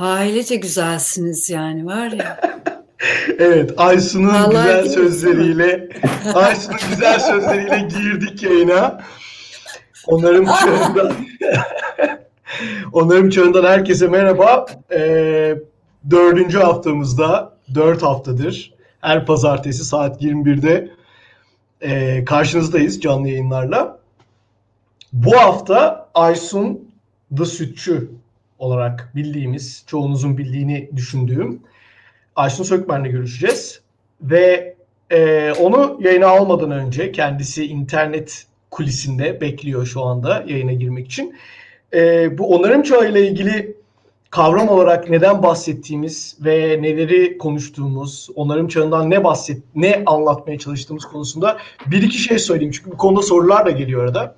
Ailece güzelsiniz yani var ya. evet Aysun'un güzel sözleriyle Aysun'un güzel sözleriyle girdik yayına. Onların çağından Onların çağından herkese merhaba. Ee, dördüncü haftamızda, dört haftadır her pazartesi saat 21'de e, karşınızdayız canlı yayınlarla. Bu hafta Aysun The Sütçü olarak bildiğimiz, çoğunuzun bildiğini düşündüğüm Aysun Sökmen'le görüşeceğiz. Ve e, onu yayına almadan önce kendisi internet kulisinde bekliyor şu anda yayına girmek için. E, bu onarım çağı ile ilgili kavram olarak neden bahsettiğimiz ve neleri konuştuğumuz, onarım çağından ne bahset, ne anlatmaya çalıştığımız konusunda bir iki şey söyleyeyim. Çünkü bu konuda sorular da geliyor arada.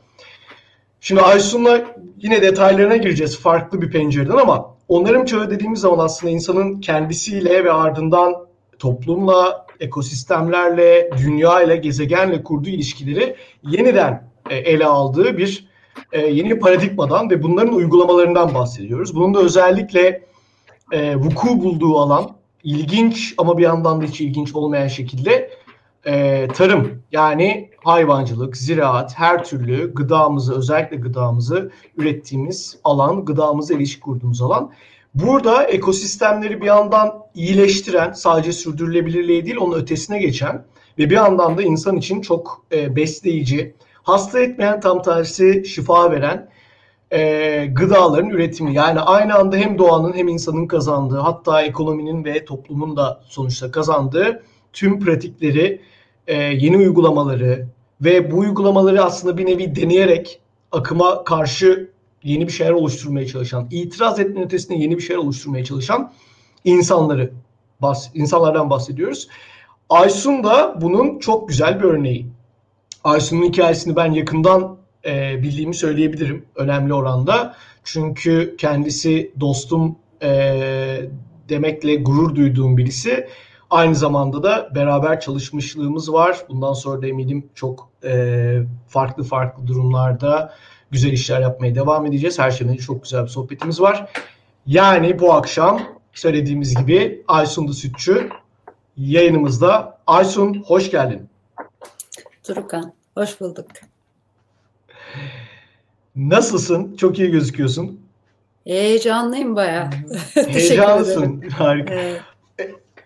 Şimdi Aysun'la yine detaylarına gireceğiz farklı bir pencereden ama onarım çağı dediğimiz zaman aslında insanın kendisiyle ve ardından toplumla, ekosistemlerle, dünya ile, gezegenle kurduğu ilişkileri yeniden e, ele aldığı bir e, yeni paradigmadan ve bunların uygulamalarından bahsediyoruz. Bunun da özellikle e, vuku bulduğu alan ilginç ama bir yandan da hiç ilginç olmayan şekilde tarım yani hayvancılık, ziraat, her türlü gıdamızı özellikle gıdamızı ürettiğimiz alan, gıdamızı ilişki kurduğumuz alan. Burada ekosistemleri bir yandan iyileştiren, sadece sürdürülebilirliği değil onun ötesine geçen ve bir yandan da insan için çok e, besleyici, hasta etmeyen tam tersi şifa veren e, gıdaların üretimi. Yani aynı anda hem doğanın hem insanın kazandığı hatta ekonominin ve toplumun da sonuçta kazandığı tüm pratikleri, e, yeni uygulamaları ve bu uygulamaları aslında bir nevi deneyerek akıma karşı yeni bir şeyler oluşturmaya çalışan, itiraz etmenin ötesinde yeni bir şeyler oluşturmaya çalışan insanları, bahs insanlardan bahsediyoruz. Aysun da bunun çok güzel bir örneği. Aysun'un hikayesini ben yakından e, bildiğimi söyleyebilirim önemli oranda. Çünkü kendisi dostum e, demekle gurur duyduğum birisi. Aynı zamanda da beraber çalışmışlığımız var. Bundan sonra da eminim çok e, farklı farklı durumlarda güzel işler yapmaya devam edeceğiz. Her şeyden çok güzel bir sohbetimiz var. Yani bu akşam söylediğimiz gibi Aysun Sütçü yayınımızda. Aysun hoş geldin. Turukan hoş bulduk. Nasılsın? Çok iyi gözüküyorsun. Heyecanlıyım bayağı. Heyecanlısın. Harika. Evet.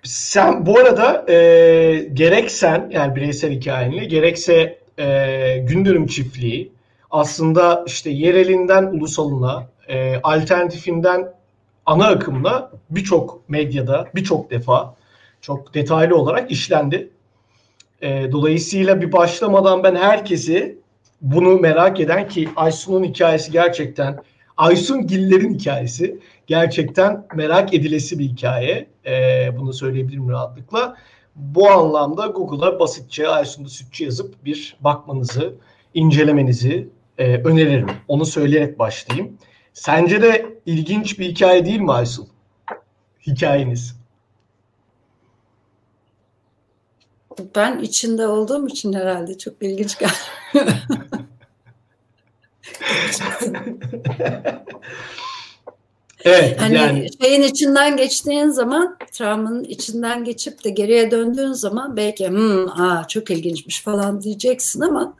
Sen bu arada e, gerek sen yani bireysel hikayenle gerekse e, Gündürüm çiftliği aslında işte yerelinden ulusalına e, alternatifinden ana akımına birçok medyada birçok defa çok detaylı olarak işlendi. E, dolayısıyla bir başlamadan ben herkesi bunu merak eden ki Aysun'un hikayesi gerçekten Aysun Giller'in hikayesi gerçekten merak edilesi bir hikaye. E, bunu söyleyebilirim rahatlıkla. Bu anlamda Google'a basitçe Aysun'da Sütçü yazıp bir bakmanızı, incelemenizi e, öneririm. Onu söyleyerek başlayayım. Sence de ilginç bir hikaye değil mi Aysun? Hikayeniz. Ben içinde olduğum için herhalde çok ilginç gelmiyor. evet hani yani. şeyin içinden geçtiğin zaman travmanın içinden geçip de geriye döndüğün zaman belki hmm, aa, çok ilginçmiş falan diyeceksin ama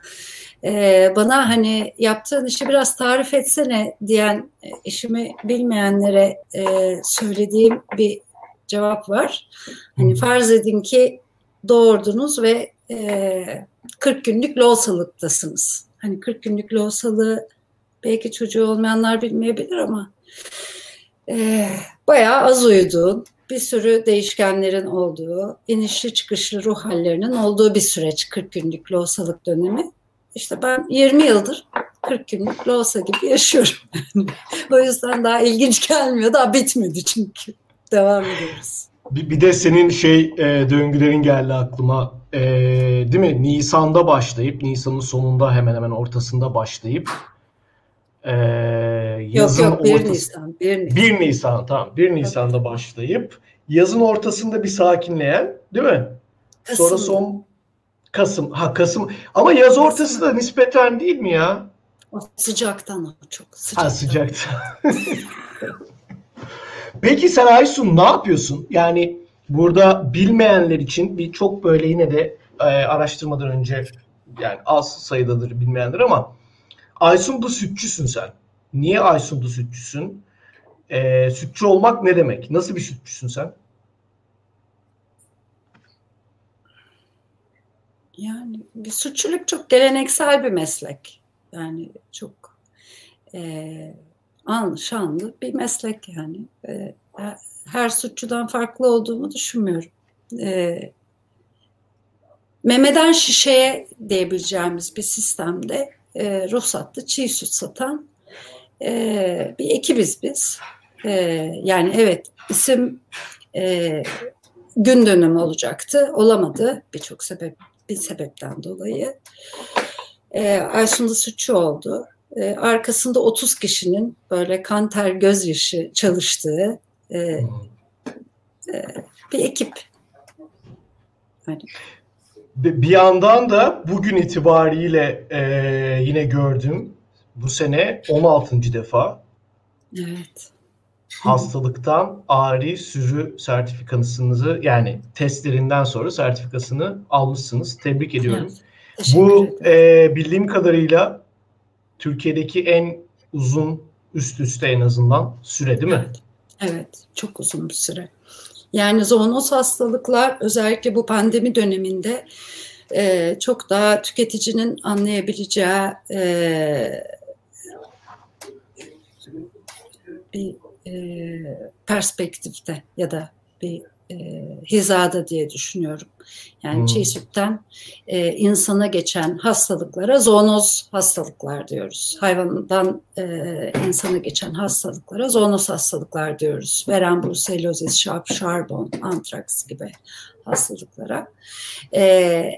e, bana hani yaptığın işi biraz tarif etsene diyen e, işimi bilmeyenlere e, söylediğim bir cevap var. Hani farz edin ki doğurdunuz ve e, 40 günlük loğusalıktasınız. Hani 40 günlük loğusalığı belki çocuğu olmayanlar bilmeyebilir ama e, bayağı az uyuduğun, bir sürü değişkenlerin olduğu, inişli çıkışlı ruh hallerinin olduğu bir süreç 40 günlük loğusalık dönemi. İşte ben 20 yıldır 40 günlük loğusa gibi yaşıyorum. o yüzden daha ilginç gelmiyor. Daha bitmedi çünkü. Devam ediyoruz. Bir, bir de senin şey e, döngülerin geldi aklıma. E, değil mi? Nisan'da başlayıp, Nisan'ın sonunda hemen hemen ortasında başlayıp e, yazın yok yok 1 ortası, Nisan. 1 Nisan. 1 Nisan tamam. 1 Nisan'da başlayıp yazın ortasında bir sakinleyen değil mi? Kasım. Sonra son Kasım. Ha Kasım. Ama yaz ortası da nispeten değil mi ya? O sıcaktan o çok sıcaktan. Ha sıcaktan. Peki sen Aysun ne yapıyorsun? Yani burada bilmeyenler için bir çok böyle yine de e, araştırmadan önce yani az sayıdadır bilmeyenler ama Aysun'da sütçüsün sen. Niye Aysun'da sütçüsün? E, sütçü olmak ne demek? Nasıl bir sütçüsün sen? Yani bir sütçülük çok geleneksel bir meslek. Yani çok e, an, şanlı bir meslek yani. E, her sütçüden farklı olduğumu düşünmüyorum. E, memeden şişeye diyebileceğimiz bir sistemde e, ruhsatlı çiğ süt satan e, bir ekibiz biz. E, yani evet isim e, gün dönümü olacaktı. Olamadı birçok sebep bir sebepten dolayı. E, Aysun'da suçu oldu. E, arkasında 30 kişinin böyle kanter gözyaşı çalıştığı e, e, bir ekip. Yani. Bir yandan da bugün itibariyle e, yine gördüm bu sene 16. defa evet. hastalıktan ari sürü sertifikasınızı yani testlerinden sonra sertifikasını almışsınız. Tebrik ediyorum. Evet, bu e, bildiğim kadarıyla Türkiye'deki en uzun üst üste en azından süre değil mi? Evet, evet çok uzun bir süre. Yani zoonoz hastalıklar özellikle bu pandemi döneminde e, çok daha tüketicinin anlayabileceği e, bir e, perspektifte ya da bir e, hizada diye düşünüyorum. Yani hmm. çiğ sütten e, insana geçen hastalıklara zoonoz hastalıklar diyoruz. Hayvandan e, insana geçen hastalıklara zoonoz hastalıklar diyoruz. Veren bruselozis, şarp, şarbon, antraks gibi hastalıklara. E,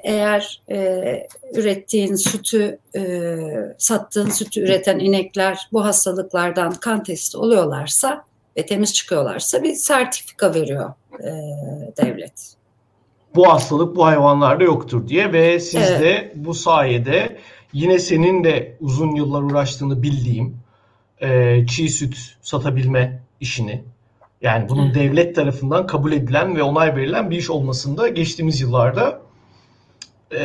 eğer e, ürettiğin sütü, e, sattığın sütü üreten inekler bu hastalıklardan kan testi oluyorlarsa ve temiz çıkıyorlarsa bir sertifika veriyor e, devlet. Bu hastalık bu hayvanlarda yoktur diye ve siz evet. de bu sayede yine senin de uzun yıllar uğraştığını bildiğim e, çiğ süt satabilme işini yani bunun devlet tarafından kabul edilen ve onay verilen bir iş olmasında geçtiğimiz yıllarda e,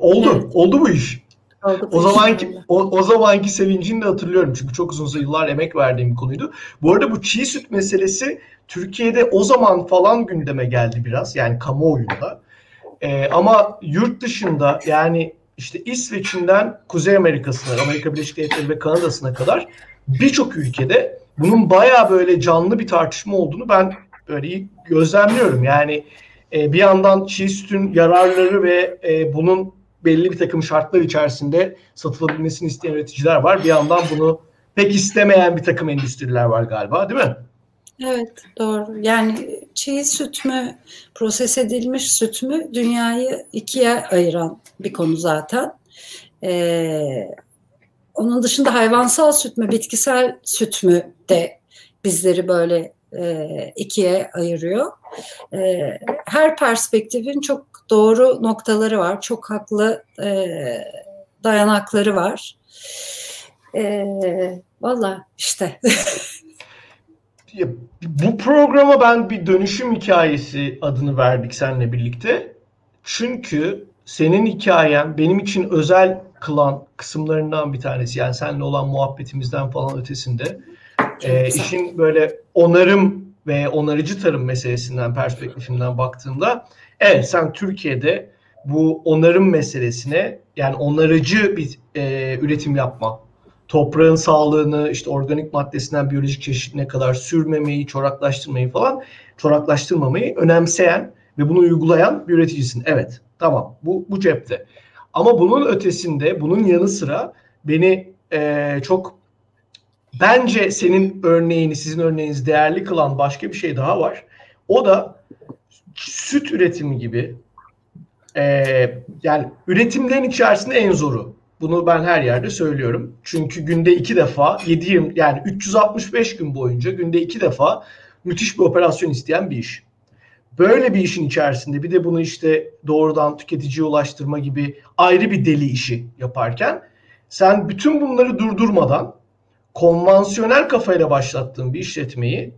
oldu. Evet. Oldu bu iş. Oldu o zamanki o, o zamanki sevincini de hatırlıyorum çünkü çok uzun yıllar emek verdiğim bir konuydu. Bu arada bu çiğ süt meselesi Türkiye'de o zaman falan gündeme geldi biraz yani kamuoyunda. E, ama yurt dışında yani işte İsveç'inden Kuzey Amerika'sına, Amerika Birleşik Devletleri ve Kanada'sına kadar birçok ülkede bunun baya böyle canlı bir tartışma olduğunu ben böyle gözlemliyorum. Yani e, bir yandan çiğ sütün yararları ve e, bunun belli bir takım şartlar içerisinde satılabilmesini isteyen üreticiler var. Bir yandan bunu pek istemeyen bir takım endüstriler var galiba değil mi? Evet doğru. Yani çiğ süt mü, proses edilmiş süt mü dünyayı ikiye ayıran bir konu zaten. Ee, onun dışında hayvansal süt mü, bitkisel süt mü de bizleri böyle e, ikiye ayırıyor. E, her perspektifin çok doğru noktaları var, çok haklı e, dayanakları var. E, Valla işte. bu programa ben bir dönüşüm hikayesi adını verdik seninle birlikte. Çünkü senin hikayen benim için özel kılan kısımlarından bir tanesi. Yani seninle olan muhabbetimizden falan ötesinde. E, işin böyle onarım ve onarıcı tarım meselesinden perspektifinden baktığımda evet sen Türkiye'de bu onarım meselesine yani onarıcı bir e, üretim yapma toprağın sağlığını işte organik maddesinden biyolojik çeşitine kadar sürmemeyi, çoraklaştırmayı falan çoraklaştırmamayı önemseyen ve bunu uygulayan bir üreticisin. Evet tamam bu, bu cepte. Ama bunun ötesinde bunun yanı sıra beni e, çok bence senin örneğini sizin örneğiniz değerli kılan başka bir şey daha var. O da süt üretimi gibi e, yani üretimlerin içerisinde en zoru bunu ben her yerde söylüyorum. Çünkü günde iki defa 7 yani 365 gün boyunca günde iki defa müthiş bir operasyon isteyen bir iş. Böyle bir işin içerisinde bir de bunu işte doğrudan tüketiciye ulaştırma gibi ayrı bir deli işi yaparken sen bütün bunları durdurmadan konvansiyonel kafayla başlattığın bir işletmeyi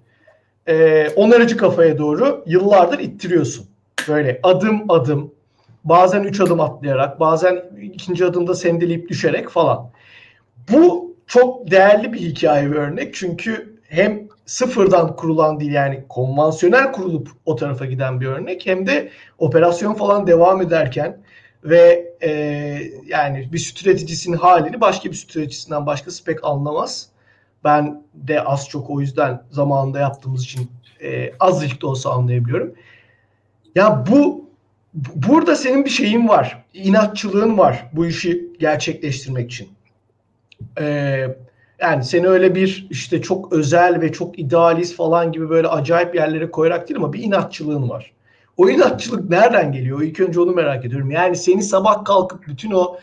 e, onarıcı kafaya doğru yıllardır ittiriyorsun. Böyle adım adım bazen üç adım atlayarak bazen ikinci adımda sendeleyip düşerek falan. Bu çok değerli bir hikaye ve örnek çünkü hem sıfırdan kurulan değil yani konvansiyonel kurulup o tarafa giden bir örnek hem de operasyon falan devam ederken ve e, yani bir süt üreticisinin halini başka bir süt üreticisinden başkası pek anlamaz. Ben de az çok o yüzden zamanında yaptığımız için e, azıcık da olsa anlayabiliyorum. Ya bu burada senin bir şeyin var. İnatçılığın var bu işi gerçekleştirmek için. Ee, yani seni öyle bir işte çok özel ve çok idealist falan gibi böyle acayip yerlere koyarak değil ama bir inatçılığın var. O inatçılık nereden geliyor? İlk önce onu merak ediyorum. Yani seni sabah kalkıp bütün o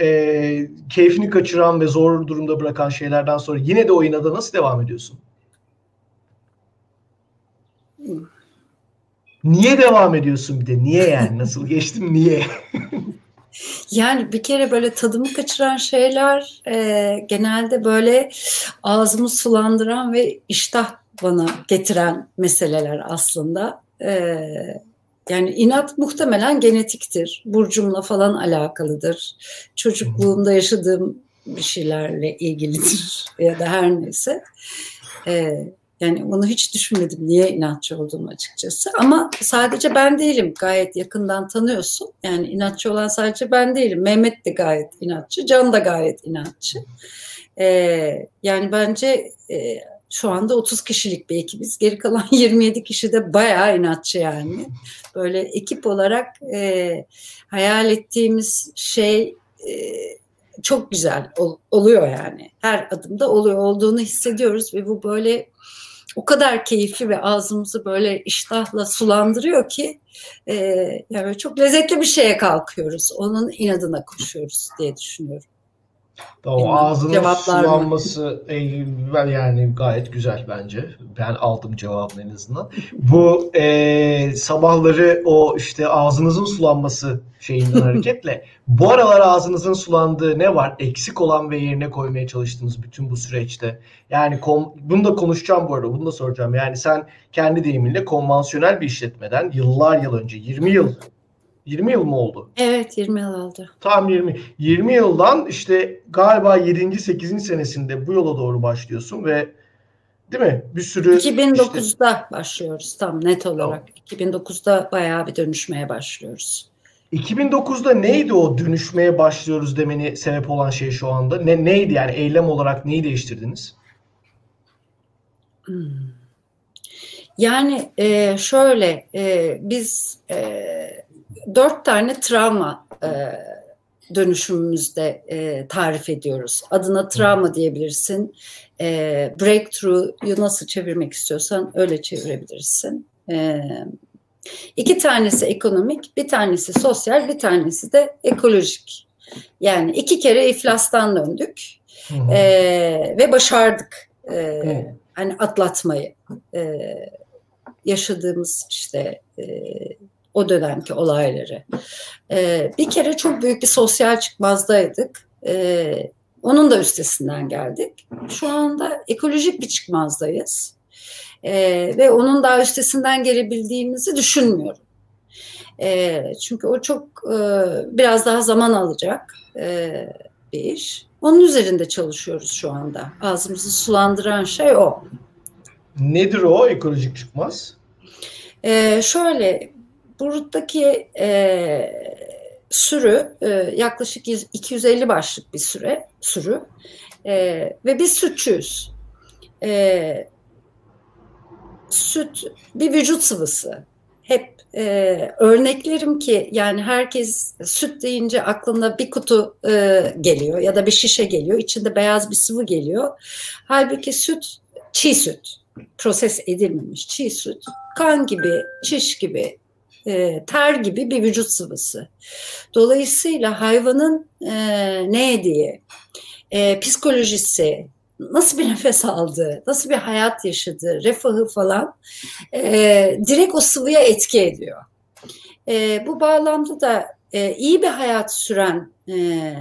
e, keyfini kaçıran ve zor durumda bırakan şeylerden sonra yine de o inada nasıl devam ediyorsun? Niye devam ediyorsun bir de? Niye yani? Nasıl geçtim? Niye? Yani bir kere böyle tadımı kaçıran şeyler e, genelde böyle ağzımı sulandıran ve iştah bana getiren meseleler aslında. E, yani inat muhtemelen genetiktir. Burcumla falan alakalıdır. Çocukluğumda yaşadığım bir şeylerle ilgilidir ya da her neyse. E, yani bunu hiç düşünmedim niye inatçı olduğumu açıkçası. Ama sadece ben değilim. Gayet yakından tanıyorsun. Yani inatçı olan sadece ben değilim. Mehmet de gayet inatçı. Can da gayet inatçı. Ee, yani bence e, şu anda 30 kişilik bir ekibiz. Geri kalan 27 kişi de bayağı inatçı yani. Böyle ekip olarak e, hayal ettiğimiz şey e, çok güzel ol, oluyor yani. Her adımda oluyor olduğunu hissediyoruz ve bu böyle o kadar keyifli ve ağzımızı böyle iştahla sulandırıyor ki e, yani çok lezzetli bir şeye kalkıyoruz. Onun inadına koşuyoruz diye düşünüyorum. O ağzının sulanması e, yani gayet güzel bence. Ben aldım cevabını en azından. Bu e, sabahları o işte ağzınızın sulanması şeyinden hareketle bu aralar ağzınızın sulandığı ne var? Eksik olan ve yerine koymaya çalıştığınız bütün bu süreçte. Yani kom, bunu da konuşacağım bu arada. Bunu da soracağım. Yani sen kendi deyiminle konvansiyonel bir işletmeden yıllar yıl önce 20 yıl 20 yıl mı oldu? Evet 20 yıl oldu. Tam 20. 20 yıldan işte galiba 7. 8. senesinde bu yola doğru başlıyorsun ve değil mi? Bir sürü 2009'da işte... başlıyoruz tam net olarak. Tamam. 2009'da bayağı bir dönüşmeye başlıyoruz. 2009'da neydi o dönüşmeye başlıyoruz demeni sebep olan şey şu anda? Ne neydi yani eylem olarak neyi değiştirdiniz? Hmm. Yani e, şöyle e, biz e, dört tane travma e, dönüşümümüzde e, tarif ediyoruz. Adına travma diyebilirsin. E, breakthrough'yu nasıl çevirmek istiyorsan öyle çevirebilirsin. E, iki tanesi ekonomik, bir tanesi sosyal, bir tanesi de ekolojik. Yani iki kere iflastan döndük e, ve başardık. E, hani atlatmayı. E, yaşadığımız işte e, o dönemki olayları. E, bir kere çok büyük bir sosyal çıkmazdaydık. E, onun da üstesinden geldik. Şu anda ekolojik bir çıkmazdayız. E, ve onun daha üstesinden gelebildiğimizi düşünmüyorum. E, çünkü o çok e, biraz daha zaman alacak e, bir iş. Onun üzerinde çalışıyoruz şu anda. Ağzımızı sulandıran şey o. Nedir o ekolojik çıkmaz? Ee, şöyle buradaki e, sürü e, yaklaşık 250 başlık bir süre sürü e, ve biz sütçüyüz. E, süt bir vücut sıvısı. Hep e, örneklerim ki yani herkes süt deyince aklına bir kutu e, geliyor ya da bir şişe geliyor. içinde beyaz bir sıvı geliyor. Halbuki süt çiğ süt. Proses edilmemiş çiğ süt. Kan gibi, çiş gibi, e, ter gibi bir vücut sıvısı. Dolayısıyla hayvanın e, ne yediği, e, psikolojisi, nasıl bir nefes aldığı, nasıl bir hayat yaşadığı, refahı falan e, direkt o sıvıya etki ediyor. E, bu bağlamda da e, iyi bir hayat süren e,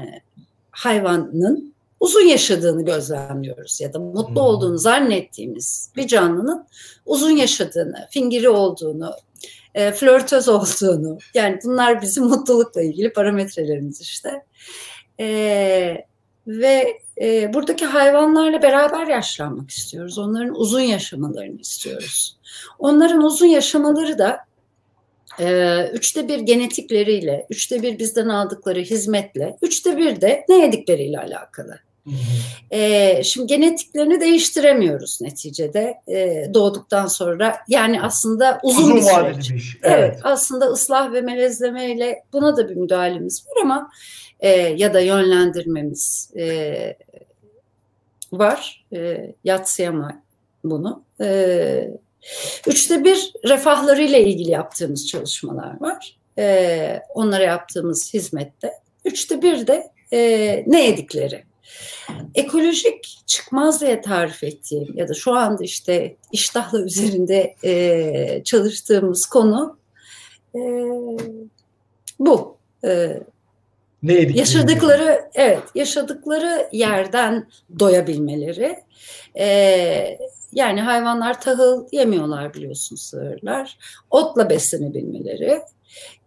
hayvanın uzun yaşadığını gözlemliyoruz ya da mutlu hmm. olduğunu zannettiğimiz bir canlının uzun yaşadığını, fingiri olduğunu, e, flörtöz olduğunu yani bunlar bizim mutlulukla ilgili parametrelerimiz işte. E, ve e, buradaki hayvanlarla beraber yaşlanmak istiyoruz. Onların uzun yaşamalarını istiyoruz. Onların uzun yaşamaları da e, üçte bir genetikleriyle, üçte bir bizden aldıkları hizmetle, üçte bir de ne yedikleriyle alakalı. E, şimdi genetiklerini değiştiremiyoruz neticede e, doğduktan sonra. Yani aslında uzun, uzun bir süreç. Bir iş. Evet. evet, aslında ıslah ve melezlemeyle buna da bir müdahalemiz var ama e, ya da yönlendirmemiz e, var. E, yatsıyama bunu. E, üçte bir refahlarıyla ilgili yaptığımız çalışmalar var. E, onlara yaptığımız hizmette. Üçte bir de e, ne yedikleri. Ekolojik çıkmaz diye tarif ettiğim ya da şu anda işte iştahla üzerinde e, çalıştığımız konu e, bu. E, ne yaşadıkları evet yaşadıkları yerden doyabilmeleri. E, yani hayvanlar tahıl yemiyorlar biliyorsun sığırlar. Otla beslenebilmeleri.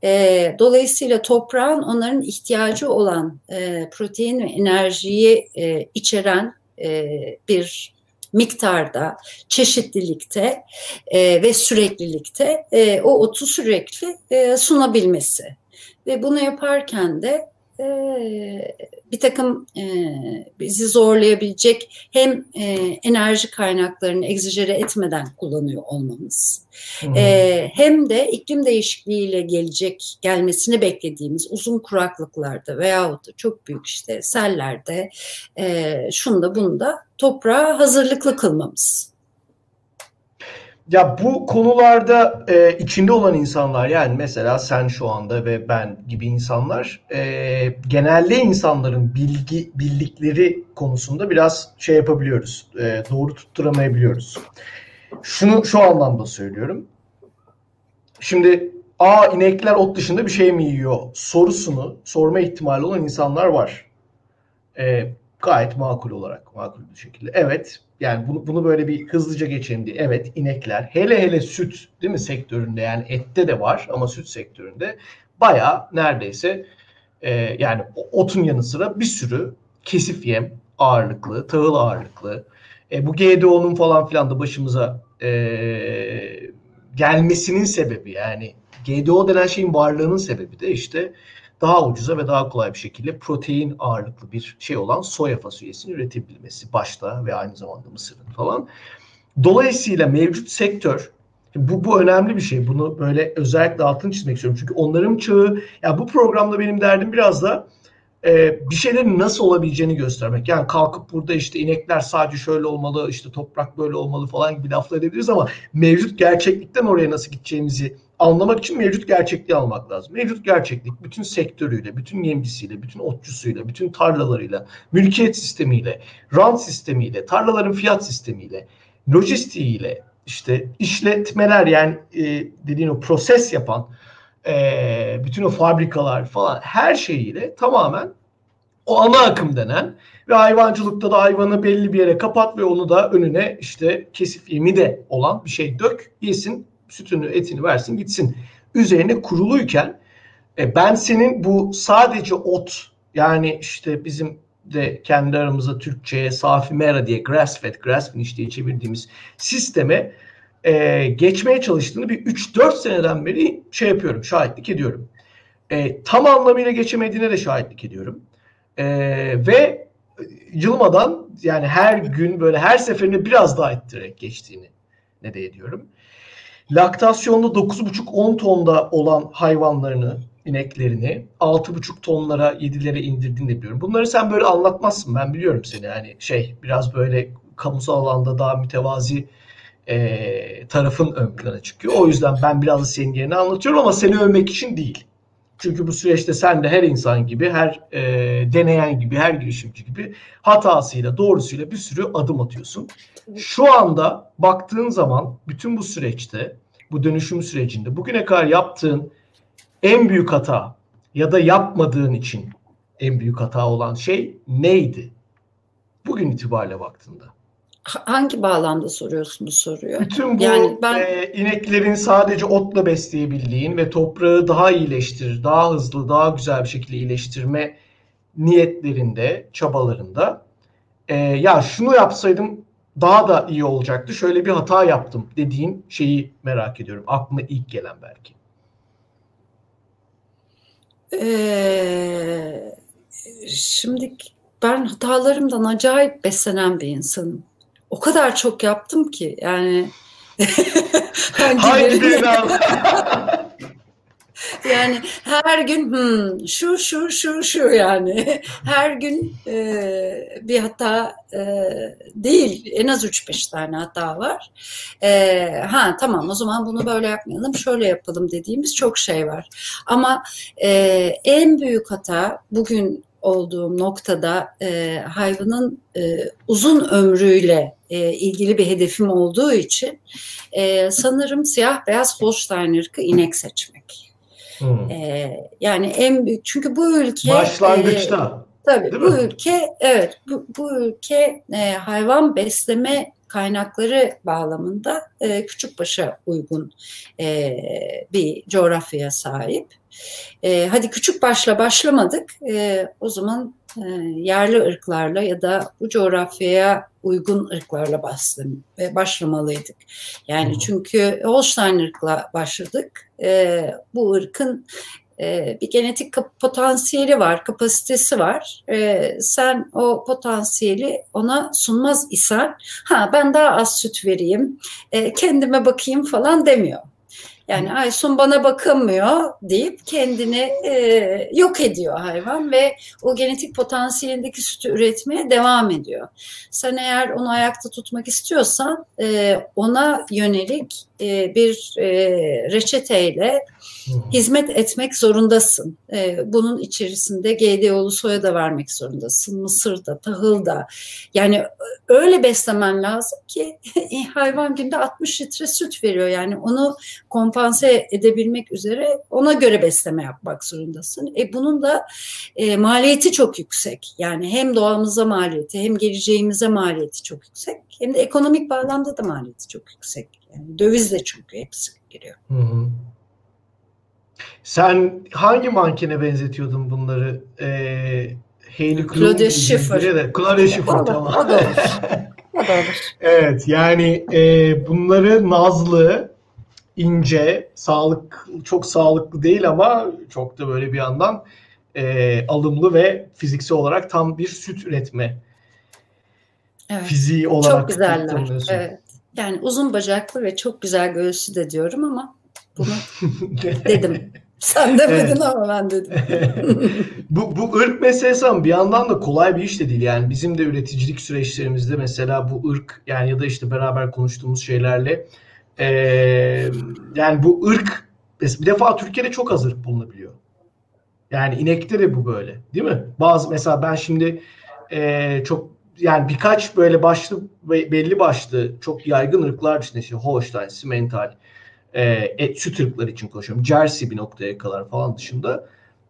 E, dolayısıyla toprağın onların ihtiyacı olan e, protein ve enerjiyi e, içeren e, bir miktarda, çeşitlilikte e, ve süreklilikte e, o otu sürekli e, sunabilmesi. Ve bunu yaparken de ee, bir takım e, bizi zorlayabilecek hem e, enerji kaynaklarını egzajere etmeden kullanıyor olmamız hmm. hem de iklim değişikliğiyle gelecek gelmesini beklediğimiz uzun kuraklıklarda veyahut da çok büyük işte sellerde şunda bunda toprağa hazırlıklı kılmamız. Ya bu konularda e, içinde olan insanlar yani mesela sen şu anda ve ben gibi insanlar e, genelde insanların bilgi bildikleri konusunda biraz şey yapabiliyoruz. E, doğru tutturamayabiliyoruz. Şunu şu anlamda söylüyorum. Şimdi a inekler ot dışında bir şey mi yiyor sorusunu sorma ihtimali olan insanlar var. E, gayet makul olarak makul bir şekilde. Evet yani bunu, bunu böyle bir hızlıca geçelim diye. Evet inekler hele hele süt değil mi sektöründe yani ette de var ama süt sektöründe baya neredeyse e, yani otun yanı sıra bir sürü kesif yem ağırlıklı, tahıl ağırlıklı. E, bu GDO'nun falan filan da başımıza e, gelmesinin sebebi yani GDO denen şeyin varlığının sebebi de işte daha ucuza ve daha kolay bir şekilde protein ağırlıklı bir şey olan soya fasulyesini üretebilmesi başta ve aynı zamanda mısırın falan. Dolayısıyla mevcut sektör bu, bu önemli bir şey. Bunu böyle özellikle altını çizmek istiyorum. Çünkü onların çağı, ya yani bu programda benim derdim biraz da e, bir şeylerin nasıl olabileceğini göstermek. Yani kalkıp burada işte inekler sadece şöyle olmalı, işte toprak böyle olmalı falan gibi laflar edebiliriz ama mevcut gerçeklikten oraya nasıl gideceğimizi anlamak için mevcut gerçekliği almak lazım. Mevcut gerçeklik bütün sektörüyle, bütün yemcisiyle, bütün otçusuyla, bütün tarlalarıyla, mülkiyet sistemiyle, rant sistemiyle, tarlaların fiyat sistemiyle, lojistiğiyle, işte işletmeler yani e, dediğin o proses yapan e, bütün o fabrikalar falan her şeyiyle tamamen o ana akım denen ve hayvancılıkta da hayvanı belli bir yere kapat ve onu da önüne işte kesif yemi de olan bir şey dök, yesin, sütünü, etini versin gitsin. Üzerine kuruluyken e, ben senin bu sadece ot yani işte bizim de kendi aramızda Türkçe'ye safi mera diye grass fed, grass finish diye çevirdiğimiz sisteme e, geçmeye çalıştığını bir 3-4 seneden beri şey yapıyorum, şahitlik ediyorum. E, tam anlamıyla geçemediğine de şahitlik ediyorum. E, ve yılmadan yani her gün böyle her seferinde biraz daha ettirerek geçtiğini ne de ediyorum. Laktasyonda 9,5-10 tonda olan hayvanlarını, ineklerini 6,5 tonlara, 7'lere indirdiğini biliyorum. Bunları sen böyle anlatmazsın. Ben biliyorum seni. Yani şey biraz böyle kamusal alanda daha mütevazi e, tarafın ön plana çıkıyor. O yüzden ben biraz da senin yerine anlatıyorum ama seni övmek için değil. Çünkü bu süreçte sen de her insan gibi, her e, deneyen gibi, her girişimci gibi hatasıyla, doğrusuyla bir sürü adım atıyorsun. Şu anda baktığın zaman bütün bu süreçte, bu dönüşüm sürecinde bugüne kadar yaptığın en büyük hata ya da yapmadığın için en büyük hata olan şey neydi? Bugün itibariyle baktığında. Hangi bağlamda soruyorsun bu soruyu? Bütün bu yani ben... e, ineklerin sadece otla besleyebildiğin ve toprağı daha iyileştirir, daha hızlı, daha güzel bir şekilde iyileştirme niyetlerinde, çabalarında e, ya şunu yapsaydım daha da iyi olacaktı. Şöyle bir hata yaptım dediğin şeyi merak ediyorum. Aklına ilk gelen belki. Ee, şimdi ben hatalarımdan acayip beslenen bir insanım. O kadar çok yaptım ki yani. Hangilerini yani her gün hmm, şu şu şu şu yani. Her gün e, bir hata e, değil. En az 3-5 tane hata var. E, ha tamam o zaman bunu böyle yapmayalım şöyle yapalım dediğimiz çok şey var. Ama e, en büyük hata bugün olduğum noktada e, hayvanın e, uzun ömrüyle e, ilgili bir hedefim olduğu için e, sanırım siyah beyaz Holstein ırkı inek seçmek. Hmm. E, yani en büyük çünkü bu ülke başlangıçta e, tabii bu mi? ülke evet bu, bu ülke e, hayvan besleme kaynakları bağlamında e, başa uygun e, bir coğrafyaya sahip. E, hadi küçük başla başlamadık. E, o zaman yerli ırklarla ya da bu coğrafyaya uygun ırklarla bastım, e, başlamalıydık. Yani çünkü Holstein ırkla başladık. E, bu ırkın e, bir genetik potansiyeli var, kapasitesi var. E, sen o potansiyeli ona sunmaz isen, ha ben daha az süt vereyim, e, kendime bakayım falan demiyor. Yani Aysun bana bakılmıyor deyip kendini e, yok ediyor hayvan ve o genetik potansiyelindeki sütü üretmeye devam ediyor. Sen eğer onu ayakta tutmak istiyorsan e, ona yönelik e, bir e, reçeteyle hizmet etmek zorundasın. E, bunun içerisinde GDO'lu soya da vermek zorundasın. Mısır da, tahıl da. Yani öyle beslemen lazım ki hayvan günde 60 litre süt veriyor. Yani onu kompanse edebilmek üzere ona göre besleme yapmak zorundasın. E, bunun da e, maliyeti çok yüksek. Yani hem doğamıza maliyeti hem geleceğimize maliyeti çok yüksek. Hem de ekonomik bağlamda da maliyeti çok yüksek. Yani döviz de çünkü hepsi giriyor. Hı hı. Sen hangi mankene benzetiyordun bunları? Ee, Hayley Claudia Schiffer. Claudia Schiffer o da, tamam. O da olur. O da olur. evet yani e, bunları nazlı, ince, sağlık çok sağlıklı değil ama çok da böyle bir yandan e, alımlı ve fiziksel olarak tam bir süt üretme evet. fiziği olarak çok güzeller. Evet. Yani uzun bacaklı ve çok güzel göğüsü de diyorum ama bunu dedim. Sen demedin evet. ama ben dedim. bu, bu ırk meselesi ama bir yandan da kolay bir iş de değil. Yani bizim de üreticilik süreçlerimizde mesela bu ırk yani ya da işte beraber konuştuğumuz şeylerle ee, yani bu ırk bir defa Türkiye'de çok az ırk bulunabiliyor. Yani inekte de bu böyle değil mi? Bazı mesela ben şimdi e, çok yani birkaç böyle başlı belli başlı çok yaygın ırklar dışında işte Holstein, Simmental, e, et, süt ırkları için konuşuyorum. Jersey bir noktaya kadar falan dışında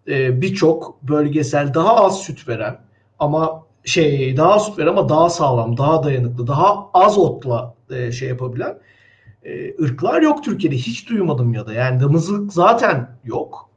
e, birçok bölgesel daha az süt veren ama şey daha az süt veren ama daha sağlam, daha dayanıklı, daha az otla e, şey yapabilen e, ırklar yok Türkiye'de. Hiç duymadım ya da. Yani damızlık zaten yok.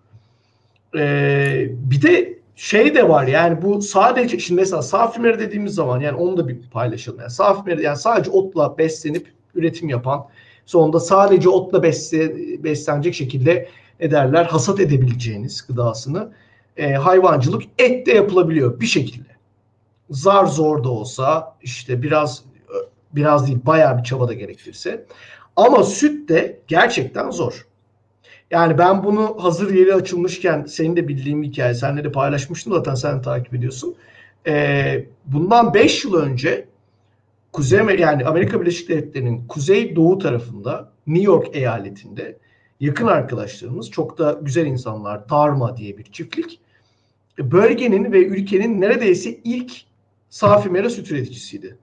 E, bir de şey de var yani bu sadece şimdi mesela safimeri dediğimiz zaman yani onu da bir paylaşalım. Yani safimeri yani sadece otla beslenip üretim yapan sonunda sadece otla besle, beslenecek şekilde ne derler hasat edebileceğiniz gıdasını e, hayvancılık et de yapılabiliyor bir şekilde. Zar zor da olsa işte biraz biraz değil bayağı bir çaba da gerektirse. Ama süt de gerçekten zor. Yani ben bunu hazır yeri açılmışken senin de bildiğin bir hikaye. Senle de paylaşmıştım zaten sen takip ediyorsun. Ee, bundan 5 yıl önce Kuzey yani Amerika Birleşik Devletleri'nin kuzey doğu tarafında New York eyaletinde yakın arkadaşlarımız çok da güzel insanlar Tarma diye bir çiftlik bölgenin ve ülkenin neredeyse ilk safi mera süt üreticisiydi.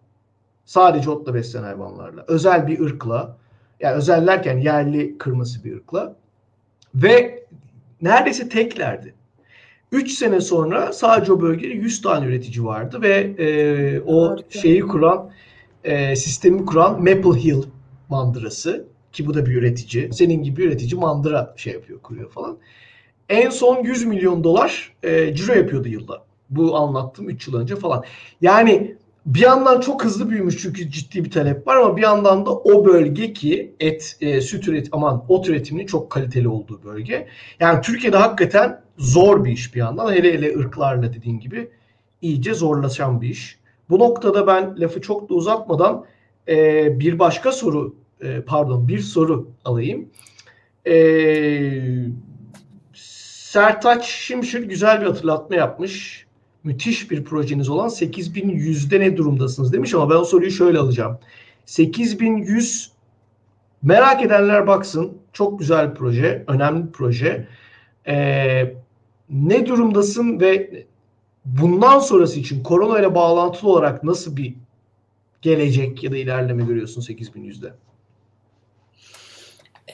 Sadece otla beslenen hayvanlarla. Özel bir ırkla yani özellerken yerli kırması bir ırkla ve neredeyse teklerdi. 3 sene sonra sadece o bölgede 100 tane üretici vardı ve e, o Harika. şeyi kuran e, sistemi kuran Maple Hill mandırası ki bu da bir üretici. Senin gibi üretici mandıra şey yapıyor, kuruyor falan. En son 100 milyon dolar e, ciro yapıyordu yılda. Bu anlattım 3 yıl önce falan. Yani bir yandan çok hızlı büyümüş çünkü ciddi bir talep var ama bir yandan da o bölge ki et, e, süt üret, aman ot üretiminin çok kaliteli olduğu bölge. Yani Türkiye'de hakikaten zor bir iş bir yandan. Hele hele ırklarla dediğin gibi iyice zorlaşan bir iş. Bu noktada ben lafı çok da uzatmadan e, bir başka soru, e, pardon bir soru alayım. E, Sertaç Şimşir güzel bir hatırlatma yapmış müthiş bir projeniz olan 8100'de ne durumdasınız demiş ama ben o soruyu şöyle alacağım. 8100 merak edenler baksın. Çok güzel bir proje, önemli bir proje. Ee, ne durumdasın ve bundan sonrası için korona ile bağlantılı olarak nasıl bir gelecek ya da ilerleme görüyorsun 8100'de?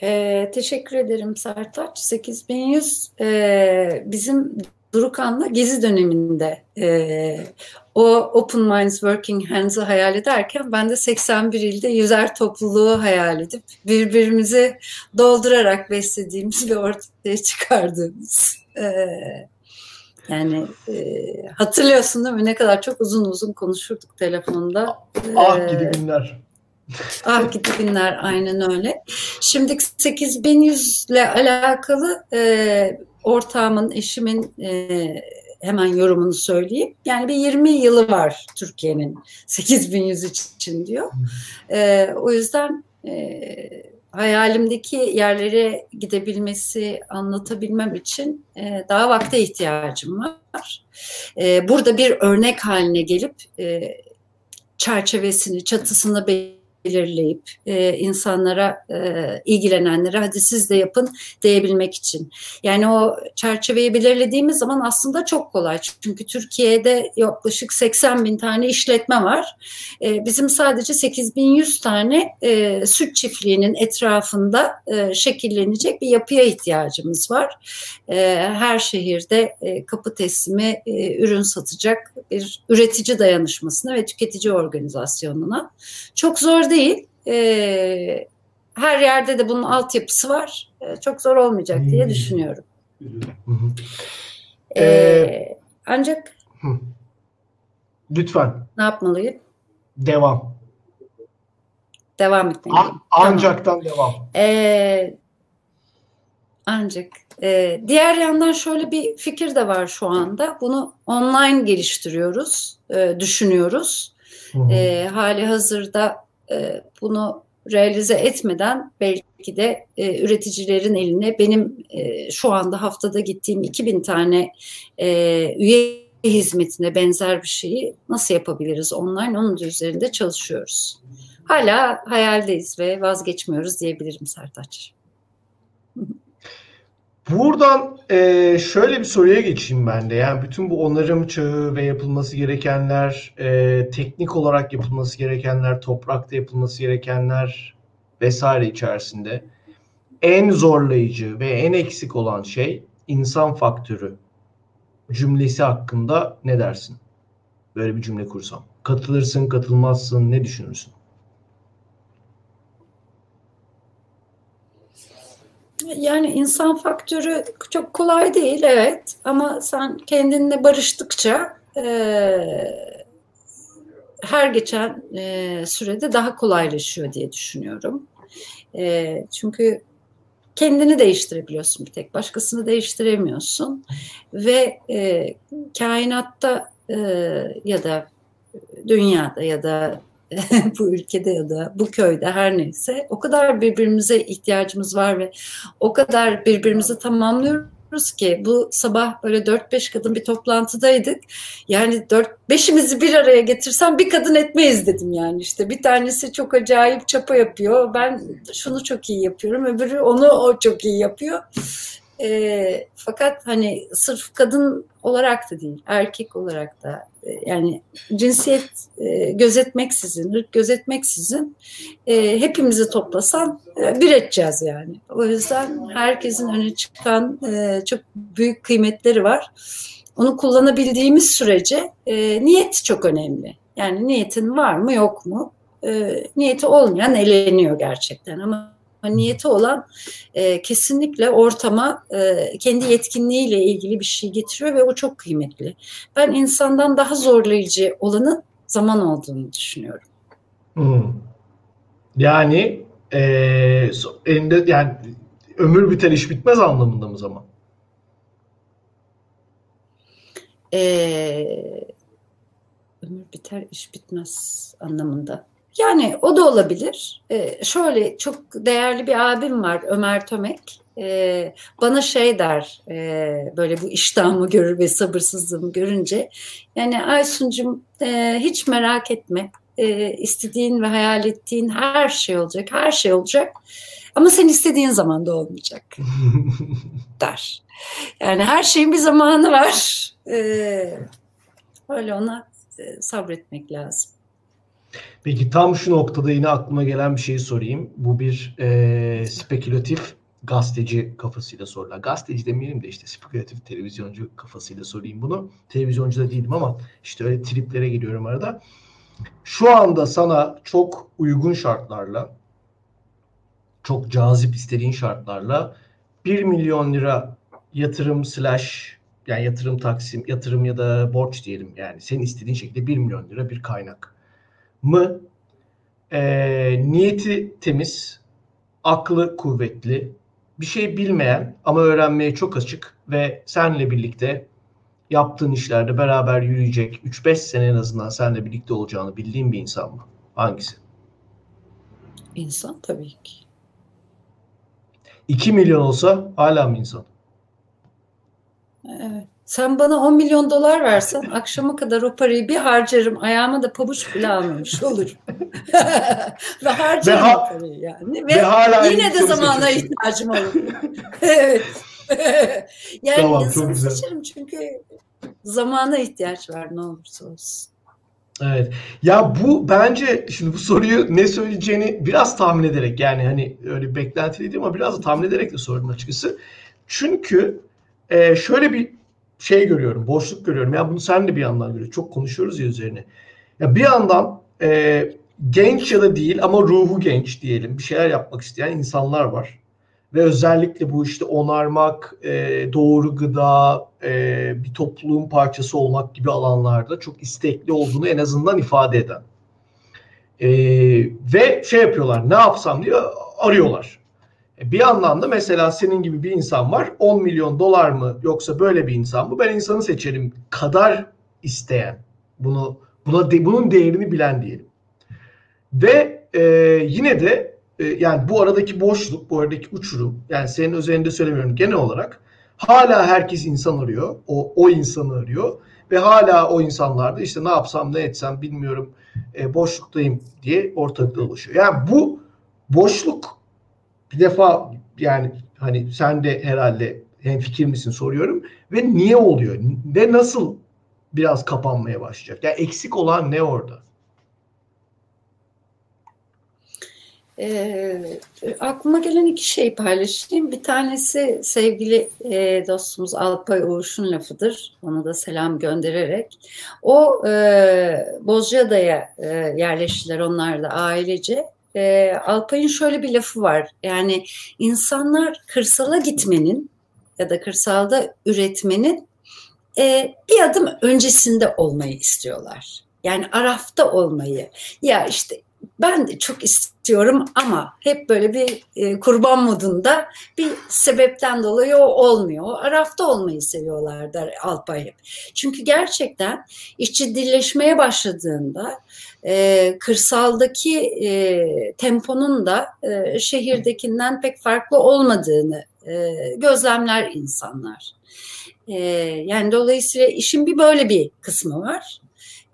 Ee, teşekkür ederim Sertaç. 8100 e, bizim Durukan'la Gezi döneminde e, o Open Minds Working Hands'ı hayal ederken ben de 81 ilde yüzer topluluğu hayal edip birbirimizi doldurarak beslediğimiz ve ortaya çıkardığımız e, yani e, hatırlıyorsun değil mi ne kadar çok uzun uzun konuşurduk telefonda. Ah e, gidi günler. ah gidi günler aynen öyle. Şimdi 8100 ile alakalı e, ortağımın, eşimin e, hemen yorumunu söyleyeyim. Yani bir 20 yılı var Türkiye'nin 8100 için diyor. E, o yüzden e, hayalimdeki yerlere gidebilmesi, anlatabilmem için e, daha vakte ihtiyacım var. E, burada bir örnek haline gelip e, çerçevesini, çatısını belirleyip belirleyip e, insanlara e, ilgilenenlere hadi siz de yapın diyebilmek için. Yani o çerçeveyi belirlediğimiz zaman aslında çok kolay. Çünkü Türkiye'de yaklaşık 80 bin tane işletme var. E, bizim sadece 8100 tane e, süt çiftliğinin etrafında e, şekillenecek bir yapıya ihtiyacımız var. E, her şehirde e, kapı teslimi e, ürün satacak bir üretici dayanışmasına ve tüketici organizasyonuna. Çok zor değil değil. E, her yerde de bunun altyapısı var. E, çok zor olmayacak diye hmm. düşünüyorum. E, ee, ancak lütfen. Ne yapmalıyım? Devam. Devam etmeliyim. ancaktan tamam. devam. Ee, ancak e, diğer yandan şöyle bir fikir de var şu anda. Bunu online geliştiriyoruz, e, düşünüyoruz. E, hali hazırda e, bunu realize etmeden belki de e, üreticilerin eline benim e, şu anda haftada gittiğim 2000 tane e, üye hizmetine benzer bir şeyi nasıl yapabiliriz online onun üzerinde çalışıyoruz. Hala hayaldeyiz ve vazgeçmiyoruz diyebilirim Sertaç. Buradan e, şöyle bir soruya geçeyim ben de. Yani bütün bu onarım çağı ve yapılması gerekenler, e, teknik olarak yapılması gerekenler, toprakta yapılması gerekenler vesaire içerisinde en zorlayıcı ve en eksik olan şey insan faktörü cümlesi hakkında ne dersin? Böyle bir cümle kursam. Katılırsın, katılmazsın, ne düşünürsün? Yani insan faktörü çok kolay değil evet ama sen kendinle barıştıkça e, her geçen e, sürede daha kolaylaşıyor diye düşünüyorum. E, çünkü kendini değiştirebiliyorsun bir tek başkasını değiştiremiyorsun ve e, kainatta e, ya da dünyada ya da bu ülkede ya da bu köyde her neyse o kadar birbirimize ihtiyacımız var ve o kadar birbirimizi tamamlıyoruz ki bu sabah böyle 4-5 kadın bir toplantıdaydık. Yani 4-5'imizi bir araya getirsem bir kadın etmeyiz dedim yani işte. Bir tanesi çok acayip çapa yapıyor. Ben şunu çok iyi yapıyorum. Öbürü onu o çok iyi yapıyor. E, fakat hani sırf kadın olarak da değil, erkek olarak da e, yani cinsiyet e, gözetmeksizin, ırk gözetmeksizin e, hepimizi toplasan e, bir edeceğiz yani. O yüzden herkesin öne çıkan e, çok büyük kıymetleri var. Onu kullanabildiğimiz sürece e, niyet çok önemli. Yani niyetin var mı yok mu? E, niyeti olmayan eleniyor gerçekten ama niyeti olan e, kesinlikle ortama e, kendi yetkinliğiyle ilgili bir şey getiriyor ve o çok kıymetli. Ben insandan daha zorlayıcı olanı zaman olduğunu düşünüyorum. Hmm. Yani e, elinde yani ömür biter iş bitmez anlamında mı zaman? Ee, ömür biter iş bitmez anlamında. Yani o da olabilir. Ee, şöyle çok değerli bir abim var Ömer Tömek. Ee, bana şey der e, böyle bu iştahımı görür ve sabırsızlığımı görünce yani Aysun'cum e, hiç merak etme e, istediğin ve hayal ettiğin her şey olacak her şey olacak ama sen istediğin zaman da olmayacak der. Yani her şeyin bir zamanı var. Ee, öyle ona e, sabretmek lazım. Peki tam şu noktada yine aklıma gelen bir şeyi sorayım. Bu bir e, spekülatif gazeteci kafasıyla sorulan. Gazeteci demeyelim de işte spekülatif televizyoncu kafasıyla sorayım bunu. Televizyoncu da değilim ama işte öyle triplere giriyorum arada. Şu anda sana çok uygun şartlarla çok cazip istediğin şartlarla 1 milyon lira yatırım slash yani yatırım taksim, yatırım ya da borç diyelim yani senin istediğin şekilde 1 milyon lira bir kaynak mı e, niyeti temiz, aklı kuvvetli, bir şey bilmeyen ama öğrenmeye çok açık ve senle birlikte yaptığın işlerde beraber yürüyecek 3-5 sene en azından senle birlikte olacağını bildiğin bir insan mı? Hangisi? İnsan tabii ki. 2 milyon olsa hala mı insan? Evet. Sen bana 10 milyon dolar versen akşama kadar o parayı bir harcarım. Ayağıma da pabuç bile almamış olur. ve harcarım ve ha- parayı yani. Ve, ve hala yine de zamana ihtiyacım olur. evet. yani tamam, insanı seçerim çünkü zamana ihtiyaç var ne olursa olsun. Evet. Ya bu bence şimdi bu soruyu ne söyleyeceğini biraz tahmin ederek yani hani öyle beklentiliydi ama biraz da tahmin ederek de sordum açıkçası. Çünkü e, şöyle bir şey görüyorum, boşluk görüyorum. Ya bunu sen de bir yandan görüyorsun. Çok konuşuyoruz ya üzerine. Ya bir yandan e, genç ya da değil ama ruhu genç diyelim. Bir şeyler yapmak isteyen insanlar var. Ve özellikle bu işte onarmak, e, doğru gıda, e, bir topluluğun parçası olmak gibi alanlarda çok istekli olduğunu en azından ifade eden. E, ve şey yapıyorlar, ne yapsam diye arıyorlar. E, bir yandan da mesela senin gibi bir insan var. 10 milyon dolar mı yoksa böyle bir insan mı? Ben insanı seçerim kadar isteyen. Bunu buna de, bunun değerini bilen diyelim. Ve e, yine de e, yani bu aradaki boşluk, bu aradaki uçurum yani senin özelinde söylemiyorum genel olarak hala herkes insan arıyor. O, o insanı arıyor. Ve hala o insanlar da işte ne yapsam ne etsem bilmiyorum e, boşluktayım diye ortalıkta dolaşıyor. Yani bu boşluk bir defa yani hani sen de herhalde hem fikir misin soruyorum ve niye oluyor ve nasıl biraz kapanmaya başlayacak? Yani eksik olan ne orada? E, aklıma gelen iki şey paylaşayım. Bir tanesi sevgili e, dostumuz Alpay Uğurş'un lafıdır. Ona da selam göndererek. O e, Bozcaada'ya e, yerleştiler onlar da ailece. E, Alpay'ın şöyle bir lafı var. Yani insanlar kırsala gitmenin ya da kırsalda üretmenin e, bir adım öncesinde olmayı istiyorlar. Yani arafta olmayı. Ya işte ben de çok istiyorum ama hep böyle bir e, kurban modunda bir sebepten dolayı o olmuyor. O arafta olmayı seviyorlar der Alpay hep. Çünkü gerçekten iş ciddileşmeye başladığında e, kırsaldaki e, temponun da e, şehirdekinden pek farklı olmadığını e, gözlemler insanlar. E, yani dolayısıyla işin bir böyle bir kısmı var.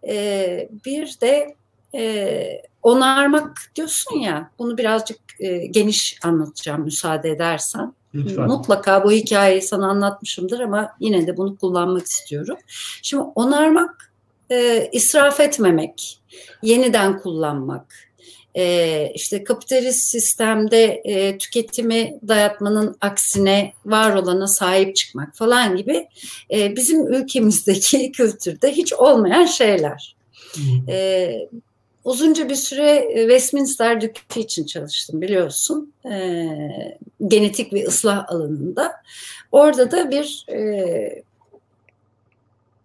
E, bir de e, onarmak diyorsun ya bunu birazcık e, geniş anlatacağım müsaade edersen. Lütfen. Mutlaka bu hikayeyi sana anlatmışımdır ama yine de bunu kullanmak istiyorum. Şimdi onarmak, e, israf etmemek, yeniden kullanmak, e, işte kapitalist sistemde e, tüketimi dayatmanın aksine var olana sahip çıkmak falan gibi e, bizim ülkemizdeki kültürde hiç olmayan şeyler. E, uzunca bir süre e, Westminster Dükü için çalıştım biliyorsun. E, genetik ve ıslah alanında. Orada da bir e,